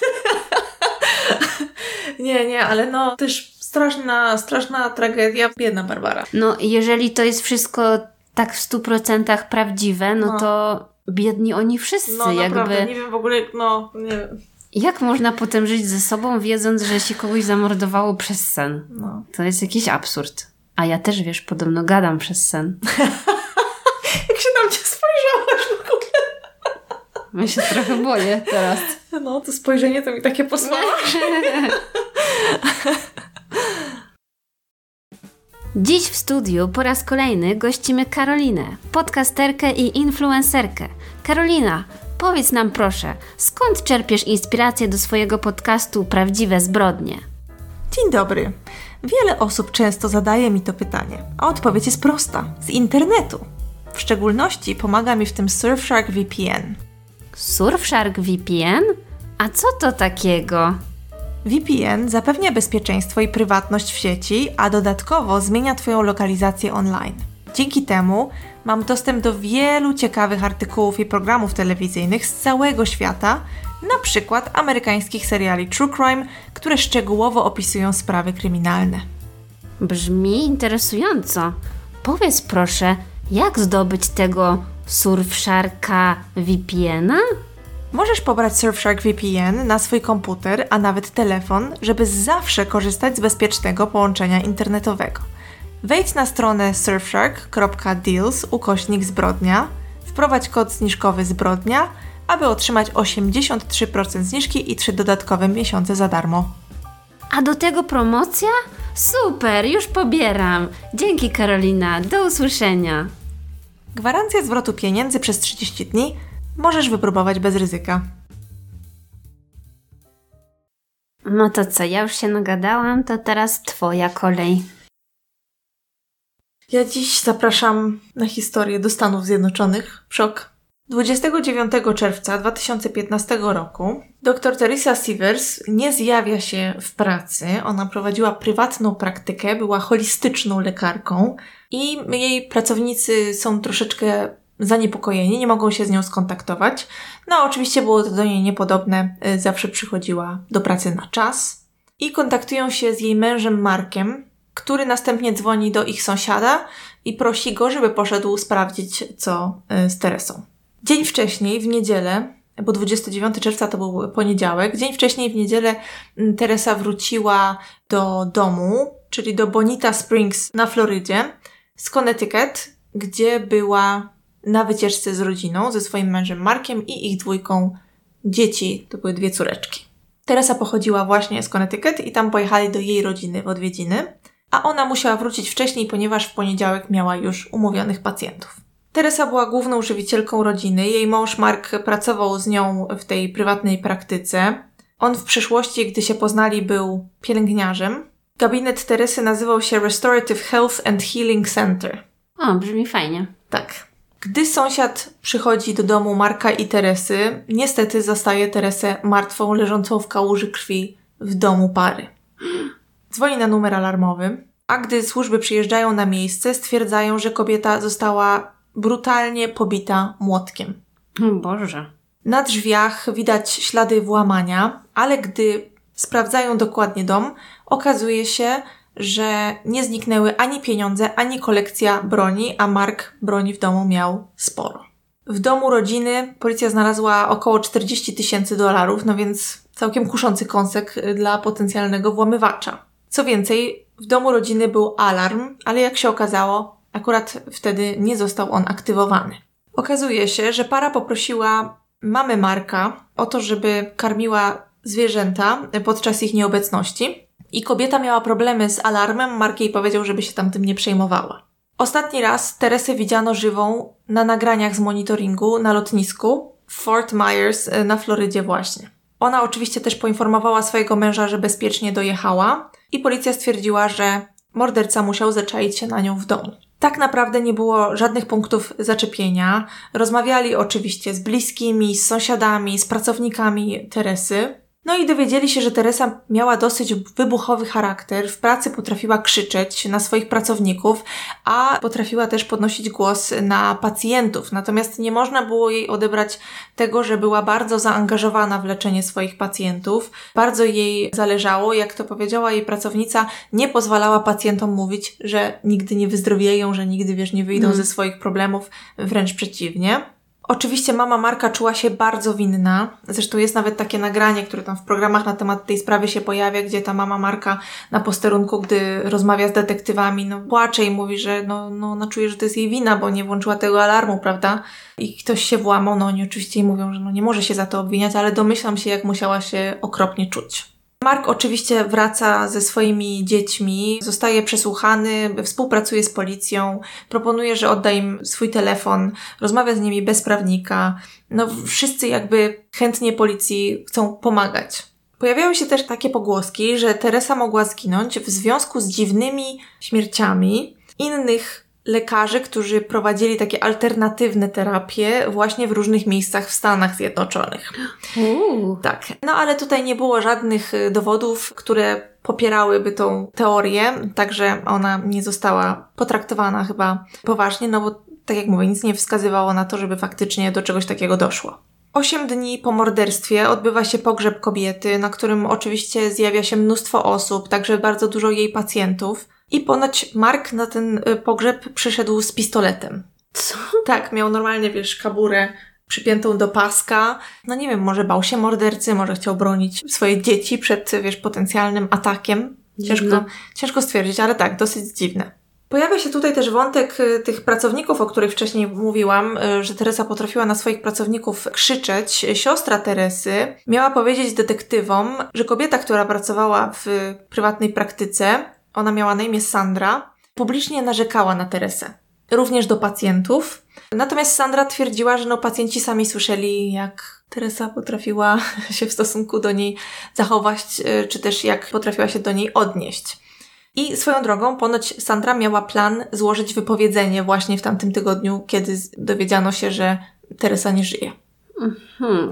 nie, nie, ale no też straszna, straszna tragedia. Biedna Barbara. No, jeżeli to jest wszystko tak w stu procentach prawdziwe, no, No. to biedni oni wszyscy. No naprawdę, jakby, nie wiem w ogóle, no nie wiem. jak można potem żyć ze sobą, wiedząc, że się kogoś zamordowało przez sen? No. To jest jakiś absurd. A ja też, wiesz, podobno gadam przez sen. Jak się na mnie spojrzałaś w ogóle. Ja się trochę boję teraz. No, to spojrzenie to mi takie posłało. Dziś w studiu po raz kolejny gościmy Karolinę, podcasterkę i influencerkę. Karolina, powiedz nam proszę, skąd czerpiesz inspirację do swojego podcastu Prawdziwe Zbrodnie? Dzień dobry. Wiele osób często zadaje mi to pytanie, a odpowiedź jest prosta: z internetu. W szczególności pomaga mi w tym Surfshark VPN. Surfshark VPN? A co to takiego? VPN zapewnia bezpieczeństwo i prywatność w sieci, a dodatkowo zmienia Twoją lokalizację online. Dzięki temu mam dostęp do wielu ciekawych artykułów i programów telewizyjnych z całego świata, na przykład amerykańskich seriali True Crime, które szczegółowo opisują sprawy kryminalne. Brzmi interesująco. Powiedz proszę, jak zdobyć tego Surfsharka VPN-a? Możesz pobrać Surfshark VPN na swój komputer, a nawet telefon, żeby zawsze korzystać z bezpiecznego połączenia internetowego. Wejdź na stronę surfshark.deals ukośnik zbrodnia, wprowadź kod zniżkowy zbrodnia, aby otrzymać 83% zniżki i 3 dodatkowe miesiące za darmo. A do tego promocja? Super, już pobieram. Dzięki Karolina, do usłyszenia. Gwarancja zwrotu pieniędzy przez 30 dni możesz wypróbować bez ryzyka. No to co, ja już się nagadałam, to teraz twoja kolej. Ja dziś zapraszam na historię do Stanów Zjednoczonych. Szok. 29 czerwca 2015 roku dr Teresa Sievers nie zjawia się w pracy. Ona prowadziła prywatną praktykę, była holistyczną lekarką i jej pracownicy są troszeczkę zaniepokojeni, nie mogą się z nią skontaktować. No, oczywiście było to do niej niepodobne, y, zawsze przychodziła do pracy na czas. I kontaktują się z jej mężem Markiem, który następnie dzwoni do ich sąsiada i prosi go, żeby poszedł sprawdzić, co y, z Teresą. Dzień wcześniej, w niedzielę, bo 29 czerwca to był poniedziałek, dzień wcześniej w niedzielę mm, Teresa wróciła do domu, czyli do Bonita Springs na Florydzie z Connecticut, gdzie była na wycieczce z rodziną, ze swoim mężem Markiem i ich dwójką dzieci. To były dwie córeczki. Teresa pochodziła właśnie z Connecticut i tam pojechali do jej rodziny w odwiedziny, a ona musiała wrócić wcześniej, ponieważ w poniedziałek miała już umówionych pacjentów. Teresa była główną żywicielką rodziny. Jej mąż Mark pracował z nią w tej prywatnej praktyce. On w przeszłości, gdy się poznali, był pielęgniarzem. Gabinet Teresy nazywał się Restorative Health and Healing Center. O, brzmi fajnie. Tak. Gdy sąsiad przychodzi do domu Marka i Teresy, niestety zastaje Teresę martwą, leżącą w kałuży krwi w domu pary. Dzwoni na numer alarmowy, a gdy służby przyjeżdżają na miejsce, stwierdzają, że kobieta została brutalnie pobita młotkiem. O Boże. Na drzwiach widać ślady włamania, ale gdy sprawdzają dokładnie dom, okazuje się, że nie zniknęły ani pieniądze, ani kolekcja broni, a Mark broni w domu miał sporo. W domu rodziny policja znalazła około 40 tysięcy dolarów, no więc całkiem kuszący kąsek y, dla potencjalnego włamywacza. Co więcej, w domu rodziny był alarm, ale jak się okazało, akurat wtedy nie został on aktywowany. Okazuje się, że para poprosiła mamy Marka o to, żeby karmiła zwierzęta podczas ich nieobecności i kobieta miała problemy z alarmem. Mark jej powiedział, żeby się tam tym nie przejmowała. Ostatni raz Teresę widziano żywą na nagraniach z monitoringu na lotnisku w Fort Myers y, na Florydzie właśnie. Ona oczywiście też poinformowała swojego męża, że bezpiecznie dojechała i policja stwierdziła, że morderca musiał zaczaić się na nią w domu. Tak naprawdę nie było żadnych punktów zaczepienia. Rozmawiali oczywiście z bliskimi, z sąsiadami, z pracownikami Teresy. No i dowiedzieli się, że Teresa miała dosyć wybuchowy charakter, w pracy potrafiła krzyczeć na swoich pracowników, a potrafiła też podnosić głos na pacjentów. Natomiast nie można było jej odebrać tego, że była bardzo zaangażowana w leczenie swoich pacjentów. Bardzo jej zależało, jak to powiedziała jej pracownica, nie pozwalała pacjentom mówić, że nigdy nie wyzdrowieją, że nigdy, wiesz, nie wyjdą mm. ze swoich problemów, wręcz przeciwnie. Oczywiście mama Marka czuła się bardzo winna. Zresztą jest nawet takie nagranie, które tam w programach na temat tej sprawy się pojawia, gdzie ta mama Marka na posterunku, gdy rozmawia z detektywami, no płacze i mówi, że no, no ona czuje, że to jest jej wina, bo nie włączyła tego alarmu, prawda? I ktoś się włamał, no oni oczywiście jej mówią, że no nie może się za to obwiniać, ale domyślam się, jak musiała się okropnie czuć. Mark oczywiście wraca ze swoimi dziećmi, zostaje przesłuchany, współpracuje z policją, proponuje, że odda im swój telefon, rozmawia z nimi bez prawnika. No, wszyscy jakby chętnie policji chcą pomagać. Pojawiały się też takie pogłoski, że Teresa mogła zginąć w związku z dziwnymi śmierciami innych lekarzy, którzy prowadzili takie alternatywne terapie właśnie w różnych miejscach w Stanach Zjednoczonych. Uuu. Tak. No ale tutaj nie było żadnych y, dowodów, które popierałyby tą teorię, także ona nie została potraktowana chyba poważnie, no bo tak jak mówię, nic nie wskazywało na to, żeby faktycznie do czegoś takiego doszło. Osiem dni po morderstwie odbywa się pogrzeb kobiety, na którym oczywiście zjawia się mnóstwo osób, także bardzo dużo jej pacjentów. I ponoć Mark na ten y, pogrzeb przyszedł z pistoletem. Co? Tak, miał normalnie, wiesz, kaburę przypiętą do paska. No nie wiem, może bał się mordercy, może chciał bronić swoje dzieci przed, wiesz, potencjalnym atakiem. Ciężko, ciężko stwierdzić, ale tak, dosyć dziwne. Pojawia się tutaj też wątek y, tych pracowników, o których wcześniej mówiłam, y, że Teresa potrafiła na swoich pracowników krzyczeć. Siostra Teresy miała powiedzieć detektywom, że kobieta, która pracowała w prywatnej praktyce, ona miała na imię Sandra, publicznie narzekała na Teresę. Również do pacjentów. Natomiast Sandra twierdziła, że no pacjenci sami słyszeli, jak Teresa potrafiła się w stosunku do niej zachować, e, czy też jak potrafiła się do niej odnieść. I swoją drogą, ponoć Sandra miała plan złożyć wypowiedzenie właśnie w tamtym tygodniu, kiedy dowiedziano się, że Teresa nie żyje. Mhm.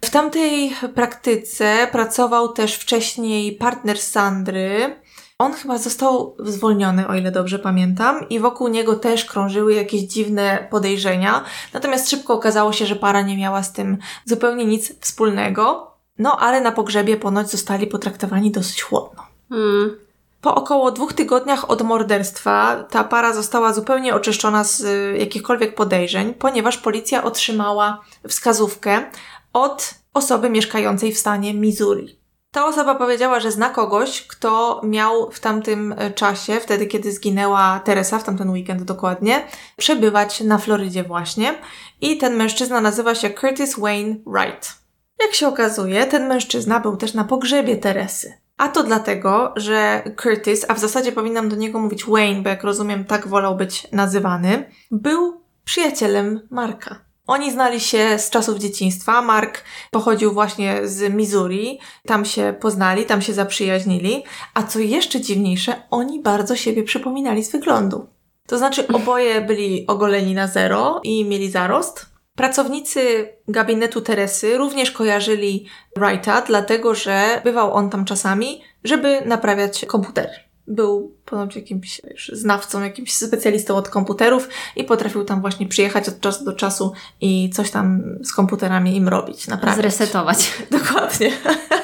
W tamtej praktyce pracował też wcześniej partner Sandry, on chyba został zwolniony, o ile dobrze pamiętam, i wokół niego też krążyły jakieś dziwne podejrzenia. Natomiast szybko okazało się, że para nie miała z tym zupełnie nic wspólnego. No, ale na pogrzebie ponoć zostali potraktowani dosyć chłodno. Hmm. Po około dwóch tygodniach od morderstwa ta para została zupełnie oczyszczona z y, jakichkolwiek podejrzeń, ponieważ policja otrzymała wskazówkę od osoby mieszkającej w stanie Missouri. Ta osoba powiedziała, że zna kogoś, kto miał w tamtym e, czasie, wtedy kiedy zginęła Teresa, w tamten weekend dokładnie, przebywać na Florydzie właśnie. I ten mężczyzna nazywa się Curtis Wayne Wright. Jak się okazuje, ten mężczyzna był też na pogrzebie Teresy. A to dlatego, że Curtis, a w zasadzie powinnam do niego mówić Wayne, bo jak rozumiem, tak wolał być nazywany, był przyjacielem Marka. Oni znali się z czasów dzieciństwa. Mark pochodził właśnie z Missouri. Tam się poznali, tam się zaprzyjaźnili. A co jeszcze dziwniejsze, oni bardzo siebie przypominali z wyglądu. To znaczy oboje byli ogoleni na zero i mieli zarost. Pracownicy gabinetu Teresy również kojarzyli Wrighta, dlatego że bywał on tam czasami, żeby naprawiać komputery był ponoć jakimś znawcą, jakimś specjalistą od komputerów i potrafił tam właśnie przyjechać od czasu do czasu i coś tam z komputerami im robić, naprawdę. Zresetować. Dokładnie.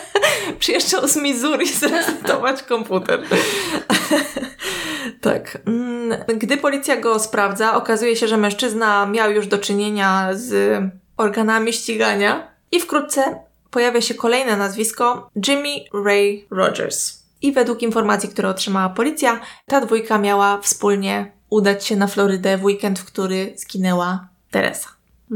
Przyjeżdżał z Missouri zresetować komputer. tak. Mm, gdy policja go sprawdza, okazuje się, że mężczyzna miał już do czynienia z organami ścigania i wkrótce pojawia się kolejne nazwisko Jimmy Ray Rogers. I według informacji, które otrzymała policja, ta dwójka miała wspólnie udać się na Florydę w weekend, w który zginęła Teresa.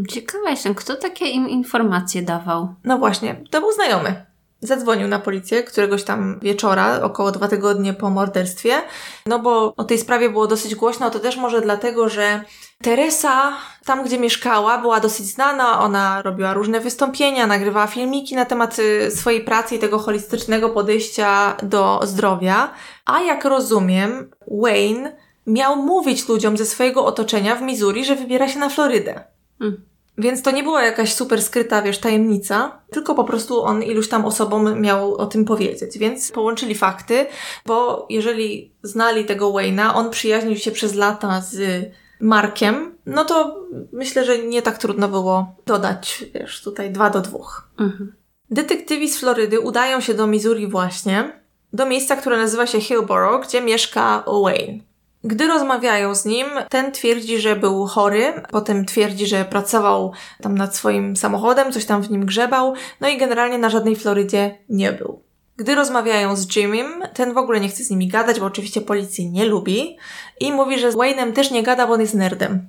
Ciekawa jestem, kto takie im informacje dawał? No właśnie, to był znajomy. Zadzwonił na policję któregoś tam wieczora, około dwa tygodnie po morderstwie, no bo o tej sprawie było dosyć głośno, to też może dlatego, że Teresa, tam gdzie mieszkała, była dosyć znana. Ona robiła różne wystąpienia, nagrywała filmiki na temat y, swojej pracy i tego holistycznego podejścia do zdrowia. A jak rozumiem, Wayne miał mówić ludziom ze swojego otoczenia w Missouri, że wybiera się na Florydę. Mm. Więc to nie była jakaś super skryta, wiesz, tajemnica, tylko po prostu on iluś tam osobom miał o tym powiedzieć. Więc połączyli fakty, bo jeżeli znali tego Wayna, on przyjaźnił się przez lata z Markiem, no to myślę, że nie tak trudno było dodać, wiesz, tutaj dwa do dwóch. Mhm. Detektywi z Florydy udają się do Missouri właśnie, do miejsca, które nazywa się Hillborough, gdzie mieszka Wayne. Gdy rozmawiają z nim, ten twierdzi, że był chory, potem twierdzi, że pracował tam nad swoim samochodem, coś tam w nim grzebał, no i generalnie na żadnej Florydzie nie był. Gdy rozmawiają z Jimim, ten w ogóle nie chce z nimi gadać, bo oczywiście policji nie lubi i mówi, że z Wayne'em też nie gada, bo on jest nerdem.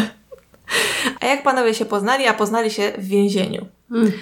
a jak panowie się poznali? A poznali się w więzieniu. Mm.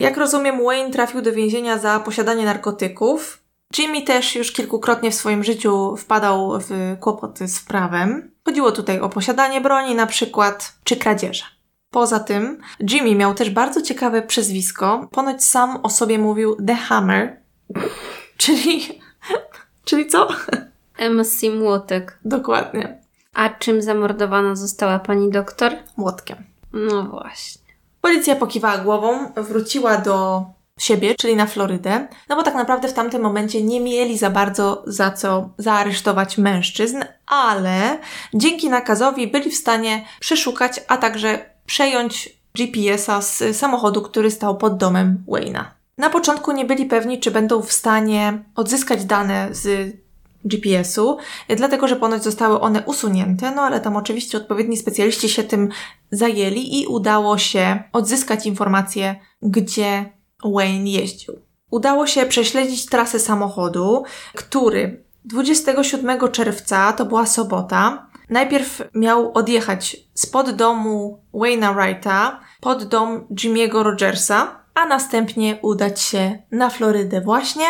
Jak rozumiem, Wayne trafił do więzienia za posiadanie narkotyków, Jimmy też już kilkukrotnie w swoim życiu wpadał w kłopoty z prawem. Chodziło tutaj o posiadanie broni na przykład, czy kradzieże. Poza tym, Jimmy miał też bardzo ciekawe przezwisko. Ponoć sam o sobie mówił The Hammer, czyli... czyli co? MC Młotek. Dokładnie. A czym zamordowana została pani doktor? Młotkiem. No właśnie. Policja pokiwała głową, wróciła do siebie, czyli na Florydę, no bo tak naprawdę w tamtym momencie nie mieli za bardzo za co zaaresztować mężczyzn, ale dzięki nakazowi byli w stanie przeszukać, a także przejąć GPS-a z samochodu, który stał pod domem Wayna. Na początku nie byli pewni, czy będą w stanie odzyskać dane z GPS-u, dlatego że ponoć zostały one usunięte, no ale tam oczywiście odpowiedni specjaliści się tym zajęli i udało się odzyskać informacje, gdzie Wayne jeździł. Udało się prześledzić trasę samochodu, który 27 czerwca, to była sobota, najpierw miał odjechać spod domu Wayna Wrighta pod dom Jimmy'ego Rogersa, a następnie udać się na Florydę właśnie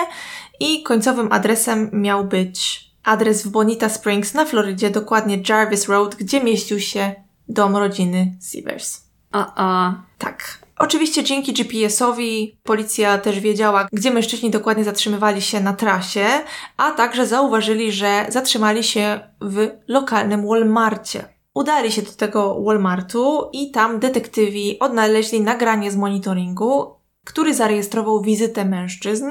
i końcowym adresem miał być adres w Bonita Springs na Florydzie, dokładnie Jarvis Road, gdzie mieścił się dom rodziny Sievers. O, o. Tak. Oczywiście dzięki GPS-owi policja też wiedziała, gdzie mężczyźni dokładnie zatrzymywali się na trasie, a także zauważyli, że zatrzymali się w lokalnym Walmarcie. Udali się do tego Walmartu i tam detektywi odnaleźli nagranie z monitoringu, który zarejestrował wizytę mężczyzn,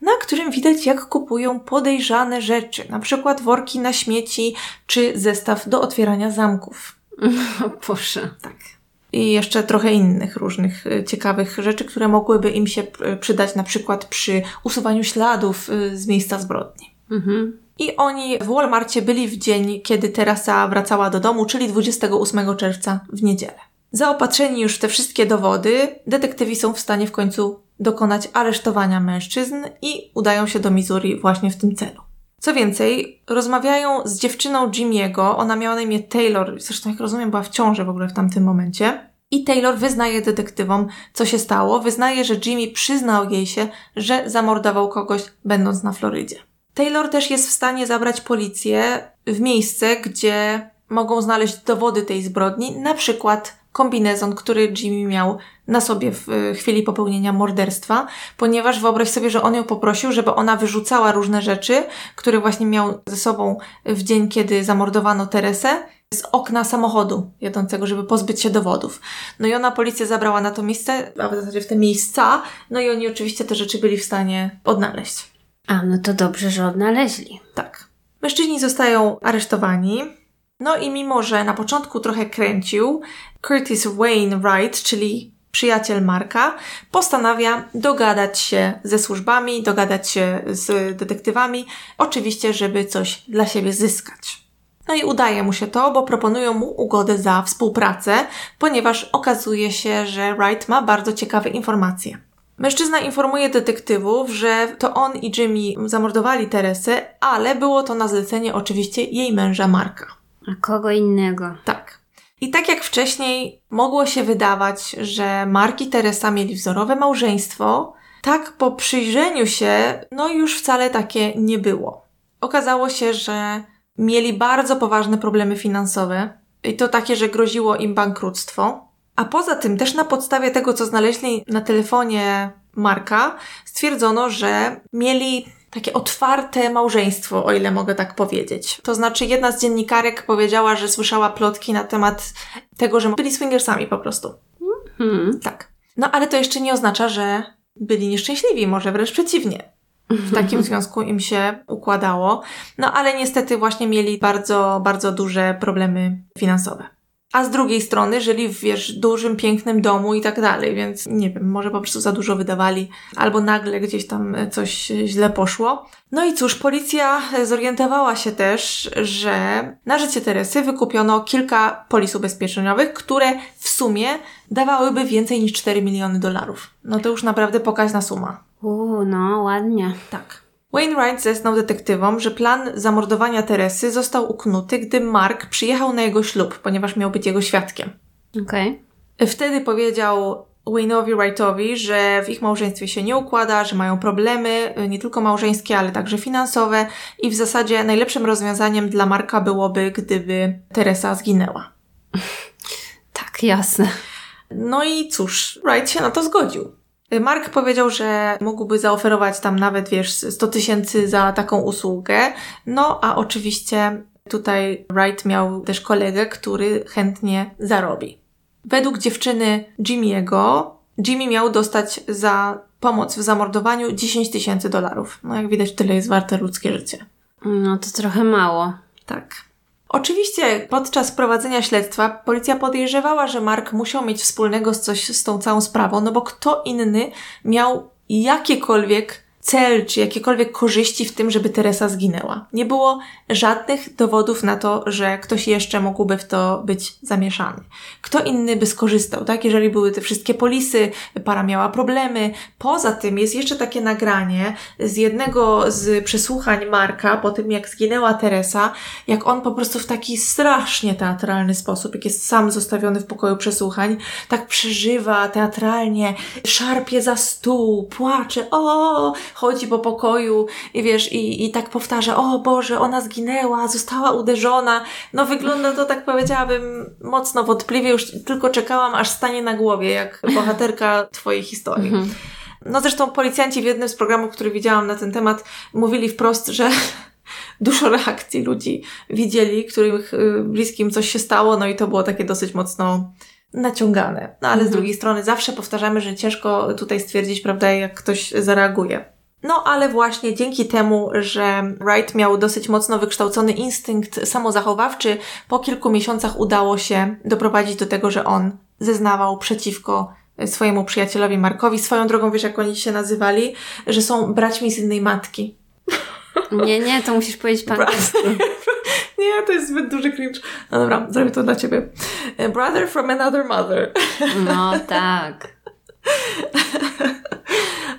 na którym widać jak kupują podejrzane rzeczy, na przykład worki na śmieci czy zestaw do otwierania zamków. Proszę. Tak i jeszcze trochę innych różnych y, ciekawych rzeczy, które mogłyby im się y, przydać na przykład przy usuwaniu śladów y, z miejsca zbrodni. Mhm. I oni w Walmarcie byli w dzień, kiedy Teresa wracała do domu, czyli 28 czerwca w niedzielę. Zaopatrzeni już w te wszystkie dowody, detektywi są w stanie w końcu dokonać aresztowania mężczyzn i udają się do Missouri właśnie w tym celu. Co więcej, rozmawiają z dziewczyną Jimmy'ego, ona miała na imię Taylor, zresztą jak rozumiem była w ciąży w ogóle w tamtym momencie. I Taylor wyznaje detektywom, co się stało, wyznaje, że Jimmy przyznał jej się, że zamordował kogoś będąc na Florydzie. Taylor też jest w stanie zabrać policję w miejsce, gdzie mogą znaleźć dowody tej zbrodni, na przykład kombinezon, który Jimmy miał na sobie w chwili popełnienia morderstwa, ponieważ wyobraź sobie, że on ją poprosił, żeby ona wyrzucała różne rzeczy, które właśnie miał ze sobą w dzień, kiedy zamordowano Teresę, z okna samochodu jadącego, żeby pozbyć się dowodów. No i ona policja zabrała na to miejsce, a w zasadzie w te miejsca, no i oni oczywiście te rzeczy byli w stanie odnaleźć. A, no to dobrze, że odnaleźli. Tak. Mężczyźni zostają aresztowani, no i mimo, że na początku trochę kręcił, Curtis Wayne Wright, czyli przyjaciel Marka, postanawia dogadać się ze służbami, dogadać się z detektywami, oczywiście, żeby coś dla siebie zyskać. No i udaje mu się to, bo proponują mu ugodę za współpracę, ponieważ okazuje się, że Wright ma bardzo ciekawe informacje. Mężczyzna informuje detektywów, że to on i Jimmy zamordowali Teresę, ale było to na zlecenie oczywiście jej męża Marka. A kogo innego? Tak. I tak jak wcześniej mogło się wydawać, że Mark i Teresa mieli wzorowe małżeństwo, tak po przyjrzeniu się, no już wcale takie nie było. Okazało się, że mieli bardzo poważne problemy finansowe. i to takie, że groziło im bankructwo. A poza tym też na podstawie tego, co znaleźli na telefonie Marka, stwierdzono, że mieli takie otwarte małżeństwo, o ile mogę tak powiedzieć. To znaczy, jedna z dziennikarek powiedziała, że słyszała plotki na temat tego, że byli swingersami po prostu. Hmm. Tak. No ale to jeszcze nie oznacza, że byli nieszczęśliwi, może wręcz przeciwnie. W takim związku im się układało. No ale niestety właśnie mieli bardzo, bardzo duże problemy finansowe. A z drugiej strony żyli w, wiesz, dużym, pięknym domu i tak dalej, więc nie wiem, może po prostu za dużo wydawali, albo nagle gdzieś tam coś źle poszło. No i cóż, policja zorientowała się też, że na życie Teresy wykupiono kilka polis ubezpieczeniowych, które w sumie dawałyby więcej niż 4 miliony dolarów. No to już naprawdę pokaźna suma. Uuu, no ładnie. Tak. Wainwright zeznał detektywom, że plan zamordowania Teresy został uknuty, gdy Mark przyjechał na jego ślub, ponieważ miał być jego świadkiem. Okej. Okay. Wtedy powiedział Wayne'owi Wrightowi, że w ich małżeństwie się nie układa, że mają problemy, nie tylko małżeńskie, ale także finansowe i w zasadzie najlepszym rozwiązaniem dla Marka byłoby, gdyby Teresa zginęła. tak, jasne. No i cóż, Wright się na to zgodził. Mark powiedział, że mógłby zaoferować tam nawet, wiesz, 100 tysięcy za taką usługę. No, a oczywiście tutaj Wright miał też kolegę, który chętnie zarobi. Według dziewczyny Jimmy'ego, Jimmy miał dostać za pomoc w zamordowaniu 10 tysięcy dolarów. No, jak widać, tyle jest warte ludzkie życie. No, to trochę mało. Tak. Oczywiście podczas prowadzenia śledztwa policja podejrzewała, że Mark musiał mieć wspólnego z coś z tą całą sprawą, no bo kto inny miał jakiekolwiek cel czy jakiekolwiek korzyści w tym, żeby Teresa zginęła. Nie było żadnych dowodów na to, że ktoś jeszcze mógłby w to być zamieszany. Kto inny by skorzystał, tak? Jeżeli były te wszystkie polisy, para miała problemy. Poza tym jest jeszcze takie nagranie z jednego z przesłuchań Marka po tym, jak zginęła Teresa, jak on po prostu w taki strasznie teatralny sposób, jak jest sam zostawiony w pokoju przesłuchań, tak przeżywa teatralnie, szarpie za stół, płacze, o, chodzi po pokoju i wiesz, i, i tak powtarza, o Boże, ona zginęła, została uderzona. No wygląda to, tak powiedziałabym, mocno wątpliwie, już tylko czekałam, aż stanie na głowie, jak bohaterka Twojej historii. Mhm. No zresztą policjanci w jednym z programów, który widziałam na ten temat, mówili wprost, że dużo reakcji ludzi widzieli, których y, bliskim coś się stało, no i to było takie dosyć mocno naciągane. No ale mhm. z drugiej strony zawsze powtarzamy, że ciężko tutaj stwierdzić, prawda, jak ktoś zareaguje. No, ale właśnie dzięki temu, że Wright miał dosyć mocno wykształcony instynkt samozachowawczy, po kilku miesiącach udało się doprowadzić do tego, że on zeznawał przeciwko swojemu przyjacielowi Markowi. Swoją drogą, wiesz, jak oni się nazywali, że są braćmi z innej matki. Nie, nie, to musisz powiedzieć pan. nie, to jest zbyt duży cringe. No dobra, zrobię to dla ciebie. Brother from another mother. No tak.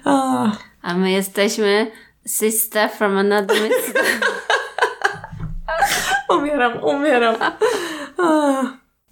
A my jesteśmy sister from another sister. umieram, umieram.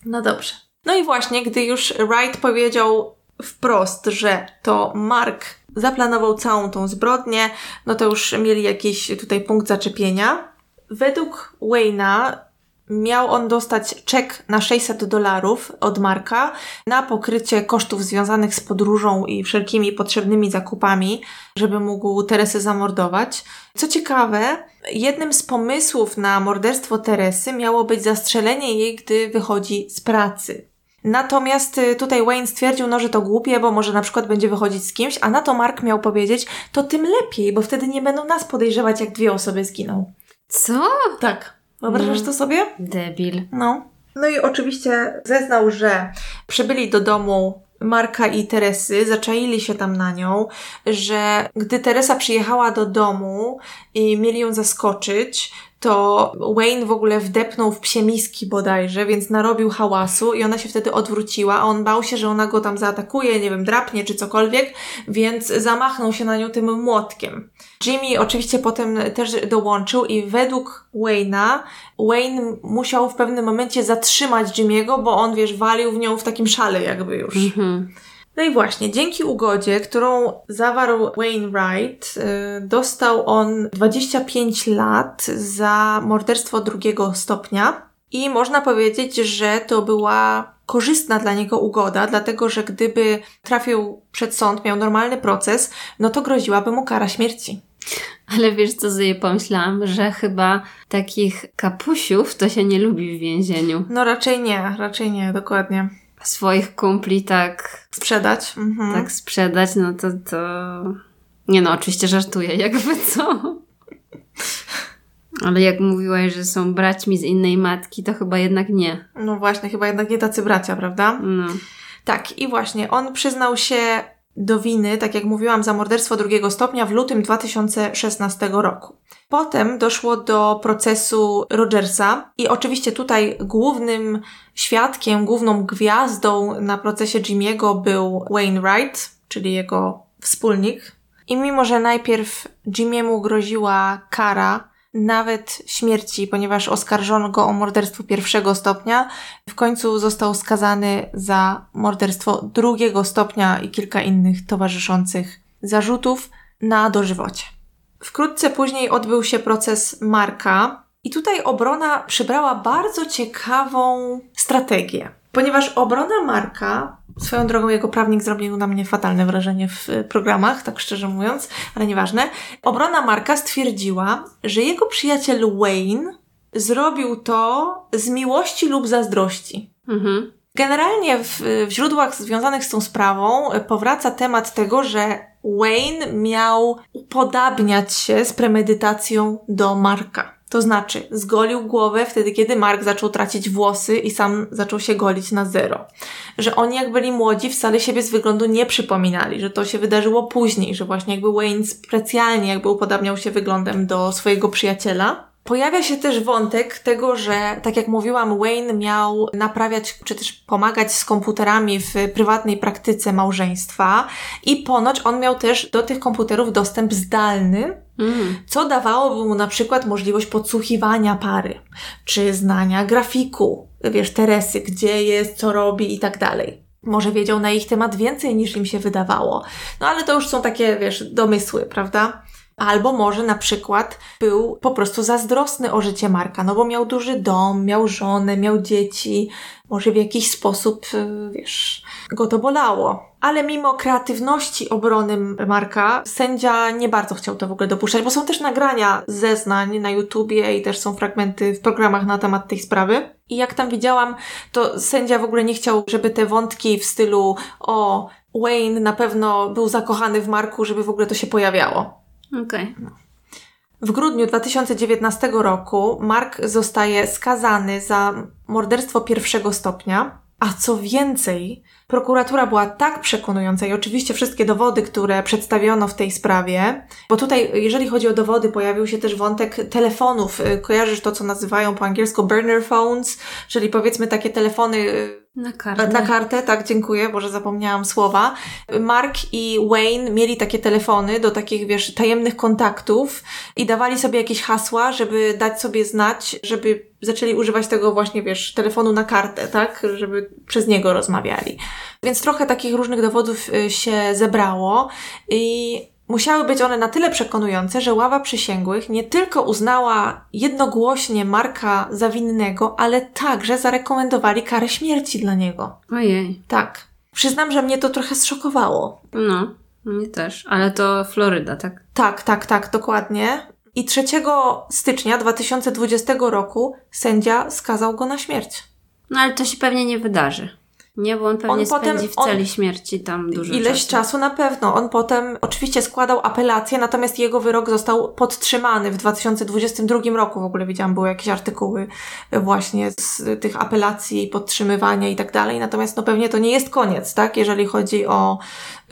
No dobrze. No i właśnie, gdy już Wright powiedział wprost, że to Mark zaplanował całą tą zbrodnię, no to już mieli jakiś tutaj punkt zaczepienia. Według Wayna miał on dostać czek na 600 dolarów od Marka na pokrycie kosztów związanych z podróżą i wszelkimi potrzebnymi zakupami, żeby mógł Teresę zamordować. Co ciekawe, jednym z pomysłów na morderstwo Teresy miało być zastrzelenie jej, gdy wychodzi z pracy. Natomiast y, tutaj Wayne stwierdził, no, że to głupie, bo może na przykład będzie wychodzić z kimś, a na to Mark miał powiedzieć, to tym lepiej, bo wtedy nie będą nas podejrzewać, jak dwie osoby zginą. Co? Tak. Wyobrażasz no. to sobie? Debil. No. No i oczywiście zeznał, że przybyli do domu Marka i Teresy, zaczaili się tam na nią, że gdy Teresa przyjechała do domu i mieli ją zaskoczyć, to Wayne w ogóle wdepnął w psie miski bodajże, więc narobił hałasu i ona się wtedy odwróciła, a on bał się, że ona go tam zaatakuje, nie wiem, drapnie czy cokolwiek, więc zamachnął się na nią tym młotkiem. Jimmy oczywiście potem też dołączył i według Wayne'a Wayne musiał w pewnym momencie zatrzymać Jimmy'ego, bo on, wiesz, walił w nią w takim szale jakby już. Mhm. No i właśnie, dzięki ugodzie, którą zawarł Wayne Wright, yy, dostał on 25 lat za morderstwo drugiego stopnia. I można powiedzieć, że to była korzystna dla niego ugoda, dlatego że gdyby trafił przed sąd, miał normalny proces, no to groziłaby mu kara śmierci. Ale wiesz, co sobie pomyślałam, że chyba takich kapusiów to się nie lubi w więzieniu. No raczej nie, raczej nie, dokładnie. Swoich kumpli tak... Sprzedać. Mhm. Tak sprzedać, no to to... Nie no, oczywiście żartuję, jakby co. Ale jak mówiłaś, że są braćmi z innej matki, to chyba jednak nie. No właśnie, chyba jednak nie tacy bracia, prawda? No. Tak, i właśnie on przyznał się do winy, tak jak mówiłam, za morderstwo drugiego stopnia w lutym 2016 roku. Potem doszło do procesu Rogersa i oczywiście tutaj głównym świadkiem, główną gwiazdą na procesie Jimmy'ego był Wayne Wright, czyli jego wspólnik. I mimo, że najpierw Jimmy'emu groziła kara, nawet śmierci, ponieważ oskarżono go o morderstwo pierwszego stopnia. W końcu został skazany za morderstwo drugiego stopnia i kilka innych towarzyszących zarzutów na dożywocie. Wkrótce później odbył się proces Marka i tutaj obrona przybrała bardzo ciekawą strategię. Ponieważ obrona Marka, swoją drogą jego prawnik zrobił na mnie fatalne wrażenie w programach, tak szczerze mówiąc, ale nieważne. Obrona Marka stwierdziła, że jego przyjaciel Wayne zrobił to z miłości lub zazdrości. Mhm. Generalnie w, w źródłach związanych z tą sprawą powraca temat tego, że Wayne miał upodabniać się z premedytacją do Marka. To znaczy, zgolił głowę wtedy, kiedy Mark zaczął tracić włosy i sam zaczął się golić na zero. Że oni, jak byli młodzi, wcale siebie z wyglądu nie przypominali, że to się wydarzyło później, że właśnie jakby Wayne specjalnie jakby upodabniał się wyglądem do swojego przyjaciela. Pojawia się też wątek tego, że, tak jak mówiłam, Wayne miał naprawiać czy też pomagać z komputerami w prywatnej praktyce małżeństwa i ponoć on miał też do tych komputerów dostęp zdalny, Mm. co dawałoby mu na przykład możliwość podsłuchiwania pary, czy znania grafiku, wiesz, Teresy, gdzie jest, co robi i tak dalej. Może wiedział na ich temat więcej niż im się wydawało. No ale to już są takie, wiesz, domysły, prawda? Albo może na przykład był po prostu zazdrosny o życie Marka, no bo miał duży dom, miał żonę, miał dzieci, może w jakiś sposób, y, wiesz, go to bolało. Ale mimo kreatywności obrony Marka, sędzia nie bardzo chciał to w ogóle dopuszczać, bo są też nagrania zeznań na YouTubie i też są fragmenty w programach na temat tej sprawy. I jak tam widziałam, to sędzia w ogóle nie chciał, żeby te wątki w stylu o Wayne na pewno był zakochany w Marku, żeby w ogóle to się pojawiało. Okej. W grudniu 2019 roku Mark zostaje skazany za morderstwo pierwszego stopnia, a co więcej, prokuratura była tak przekonująca i oczywiście wszystkie dowody, które przedstawiono w tej sprawie, bo tutaj, jeżeli chodzi o dowody, pojawił się też wątek telefonów. Y, Kojarzysz to, co nazywają po angielsku burner phones, czyli powiedzmy takie telefony y, Na kartę. na kartę, tak, dziękuję, Boże, zapomniałam słowa. Mark i Wayne mieli takie telefony do takich, wiesz, tajemnych kontaktów i dawali sobie jakieś hasła, żeby dać sobie znać, żeby zaczęli używać tego właśnie, wiesz, telefonu na kartę, tak, żeby przez niego rozmawiali. Więc trochę takich różnych dowodów y, się zebrało i Musiały być one na tyle przekonujące, że ława przysięgłych nie tylko uznała jednogłośnie Marka za winnego, ale także zarekomendowali karę śmierci dla niego. Ojej. Tak. Przyznam, że mnie to trochę zszokowało. No, mnie też. Ale to Floryda, tak? Tak, tak, tak, dokładnie. I 3 stycznia 2020 roku sędzia skazał go na śmierć. No ale to się pewnie nie wydarzy. Nie, bo on pewnie On potem- spędzi w on- celi śmierci tam dużo Ileś czasu. czasu na pewno. On potem oczywiście składał apelację, natomiast jego wyrok został podtrzymany w 2022 roku. W ogóle widziałam, były jakieś artykuły właśnie z tych apelacji, podtrzymywania i tak dalej. Natomiast no pewnie to nie jest koniec, tak? Jeżeli chodzi o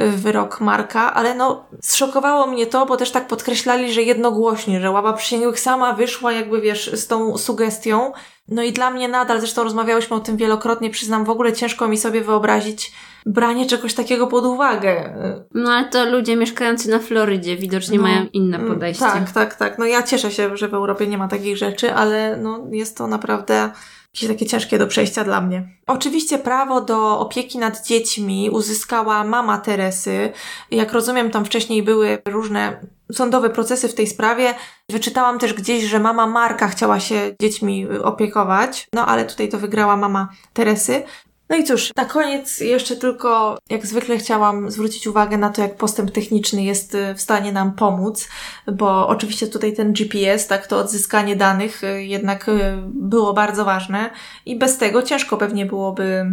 y, wyrok Marka, ale no zszokowało mnie to, bo też tak podkreślali, że jednogłośnie, że ława przysięgłych sama wyszła jakby, wiesz, z tą sugestią. No i dla mnie nadal, zresztą rozmawiałyśmy o tym wielokrotnie, przyznam, w ogóle ciężko mi sobie wyobrazić branie czegoś takiego pod uwagę. No ale to ludzie mieszkający na Florydzie widocznie No. mają inne Mm, podejście. Tak, tak, tak. No ja cieszę się, że w Europie nie ma takich rzeczy, ale no jest to naprawdę jakieś takie ciężkie do przejścia dla mnie. Oczywiście prawo do opieki nad dziećmi uzyskała mama Teresy. Jak rozumiem, tam wcześniej były różne sądowe procesy w tej sprawie. Wyczytałam też gdzieś, że mama Marka chciała się dziećmi opiekować, no ale tutaj to wygrała mama Teresy. No i cóż, na koniec jeszcze tylko, jak zwykle chciałam zwrócić uwagę na to, jak postęp techniczny jest y, w stanie nam pomóc, bo oczywiście tutaj ten GPS, tak, to odzyskanie danych y, jednak y, było bardzo ważne i bez tego ciężko pewnie byłoby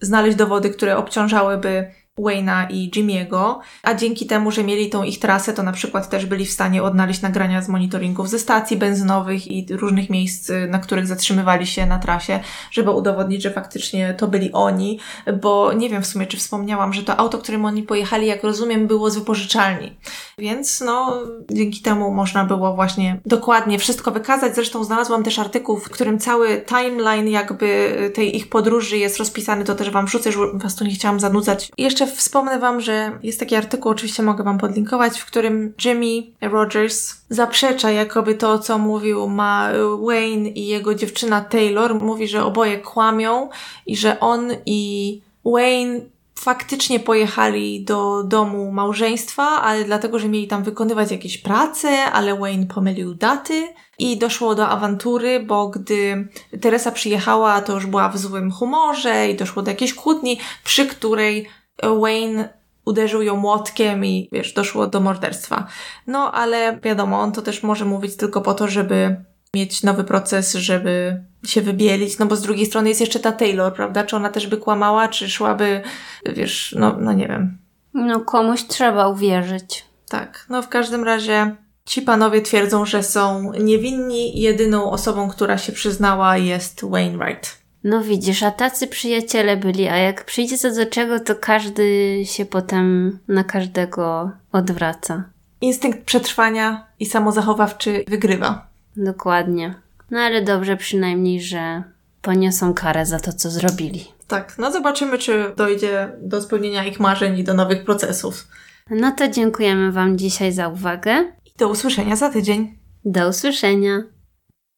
znaleźć dowody, które obciążałyby Wayna i Jimmy'ego, a dzięki temu, że mieli tą ich trasę, to na przykład też byli w stanie odnaleźć nagrania z monitoringów ze stacji benzynowych i różnych miejsc, y, na których zatrzymywali się na trasie, żeby udowodnić, że faktycznie to byli oni, bo nie wiem w sumie, czy wspomniałam, że to auto, którym oni pojechali, jak rozumiem, było z wypożyczalni. Więc no, dzięki temu można było właśnie dokładnie wszystko wykazać. Zresztą znalazłam też artykuł, w którym cały timeline jakby tej ich podróży jest rozpisany, to też Wam wrzucę, że Was tu nie chciałam zanudzać. I jeszcze wspomnę Wam, że jest taki artykuł, oczywiście mogę Wam podlinkować, w którym Jimmy Rogers zaprzecza jakoby to, co mówił ma Wayne i jego dziewczyna Taylor. Mówi, że oboje kłamią i że on i Wayne faktycznie pojechali do domu małżeństwa, ale dlatego, że mieli tam wykonywać jakieś prace, ale Wayne pomylił daty i doszło do awantury, bo gdy Teresa przyjechała, to już była w złym humorze i doszło do jakiejś kłótni, przy której Wayne uderzył ją młotkiem i wiesz, doszło do morderstwa. No ale wiadomo, on to też może mówić tylko po to, żeby mieć nowy proces, żeby się wybielić, no bo z drugiej strony jest jeszcze ta Taylor, prawda? Czy ona też by kłamała, czy szłaby, wiesz, no, no nie wiem. No komuś trzeba uwierzyć. Tak, no w każdym razie ci panowie twierdzą, że są niewinni. Jedyną osobą, która się przyznała jest Wainwright. No widzisz, a tacy przyjaciele byli, a jak przyjdzie co do czego, to każdy się potem na każdego odwraca. Instynkt przetrwania i samozachowawczy wygrywa. Dokładnie. No ale dobrze przynajmniej, że poniosą karę za to, co zrobili. Tak, no zobaczymy, czy dojdzie do spełnienia ich marzeń i do nowych procesów. No to dziękujemy Wam dzisiaj za uwagę. I do usłyszenia za tydzień. Do usłyszenia.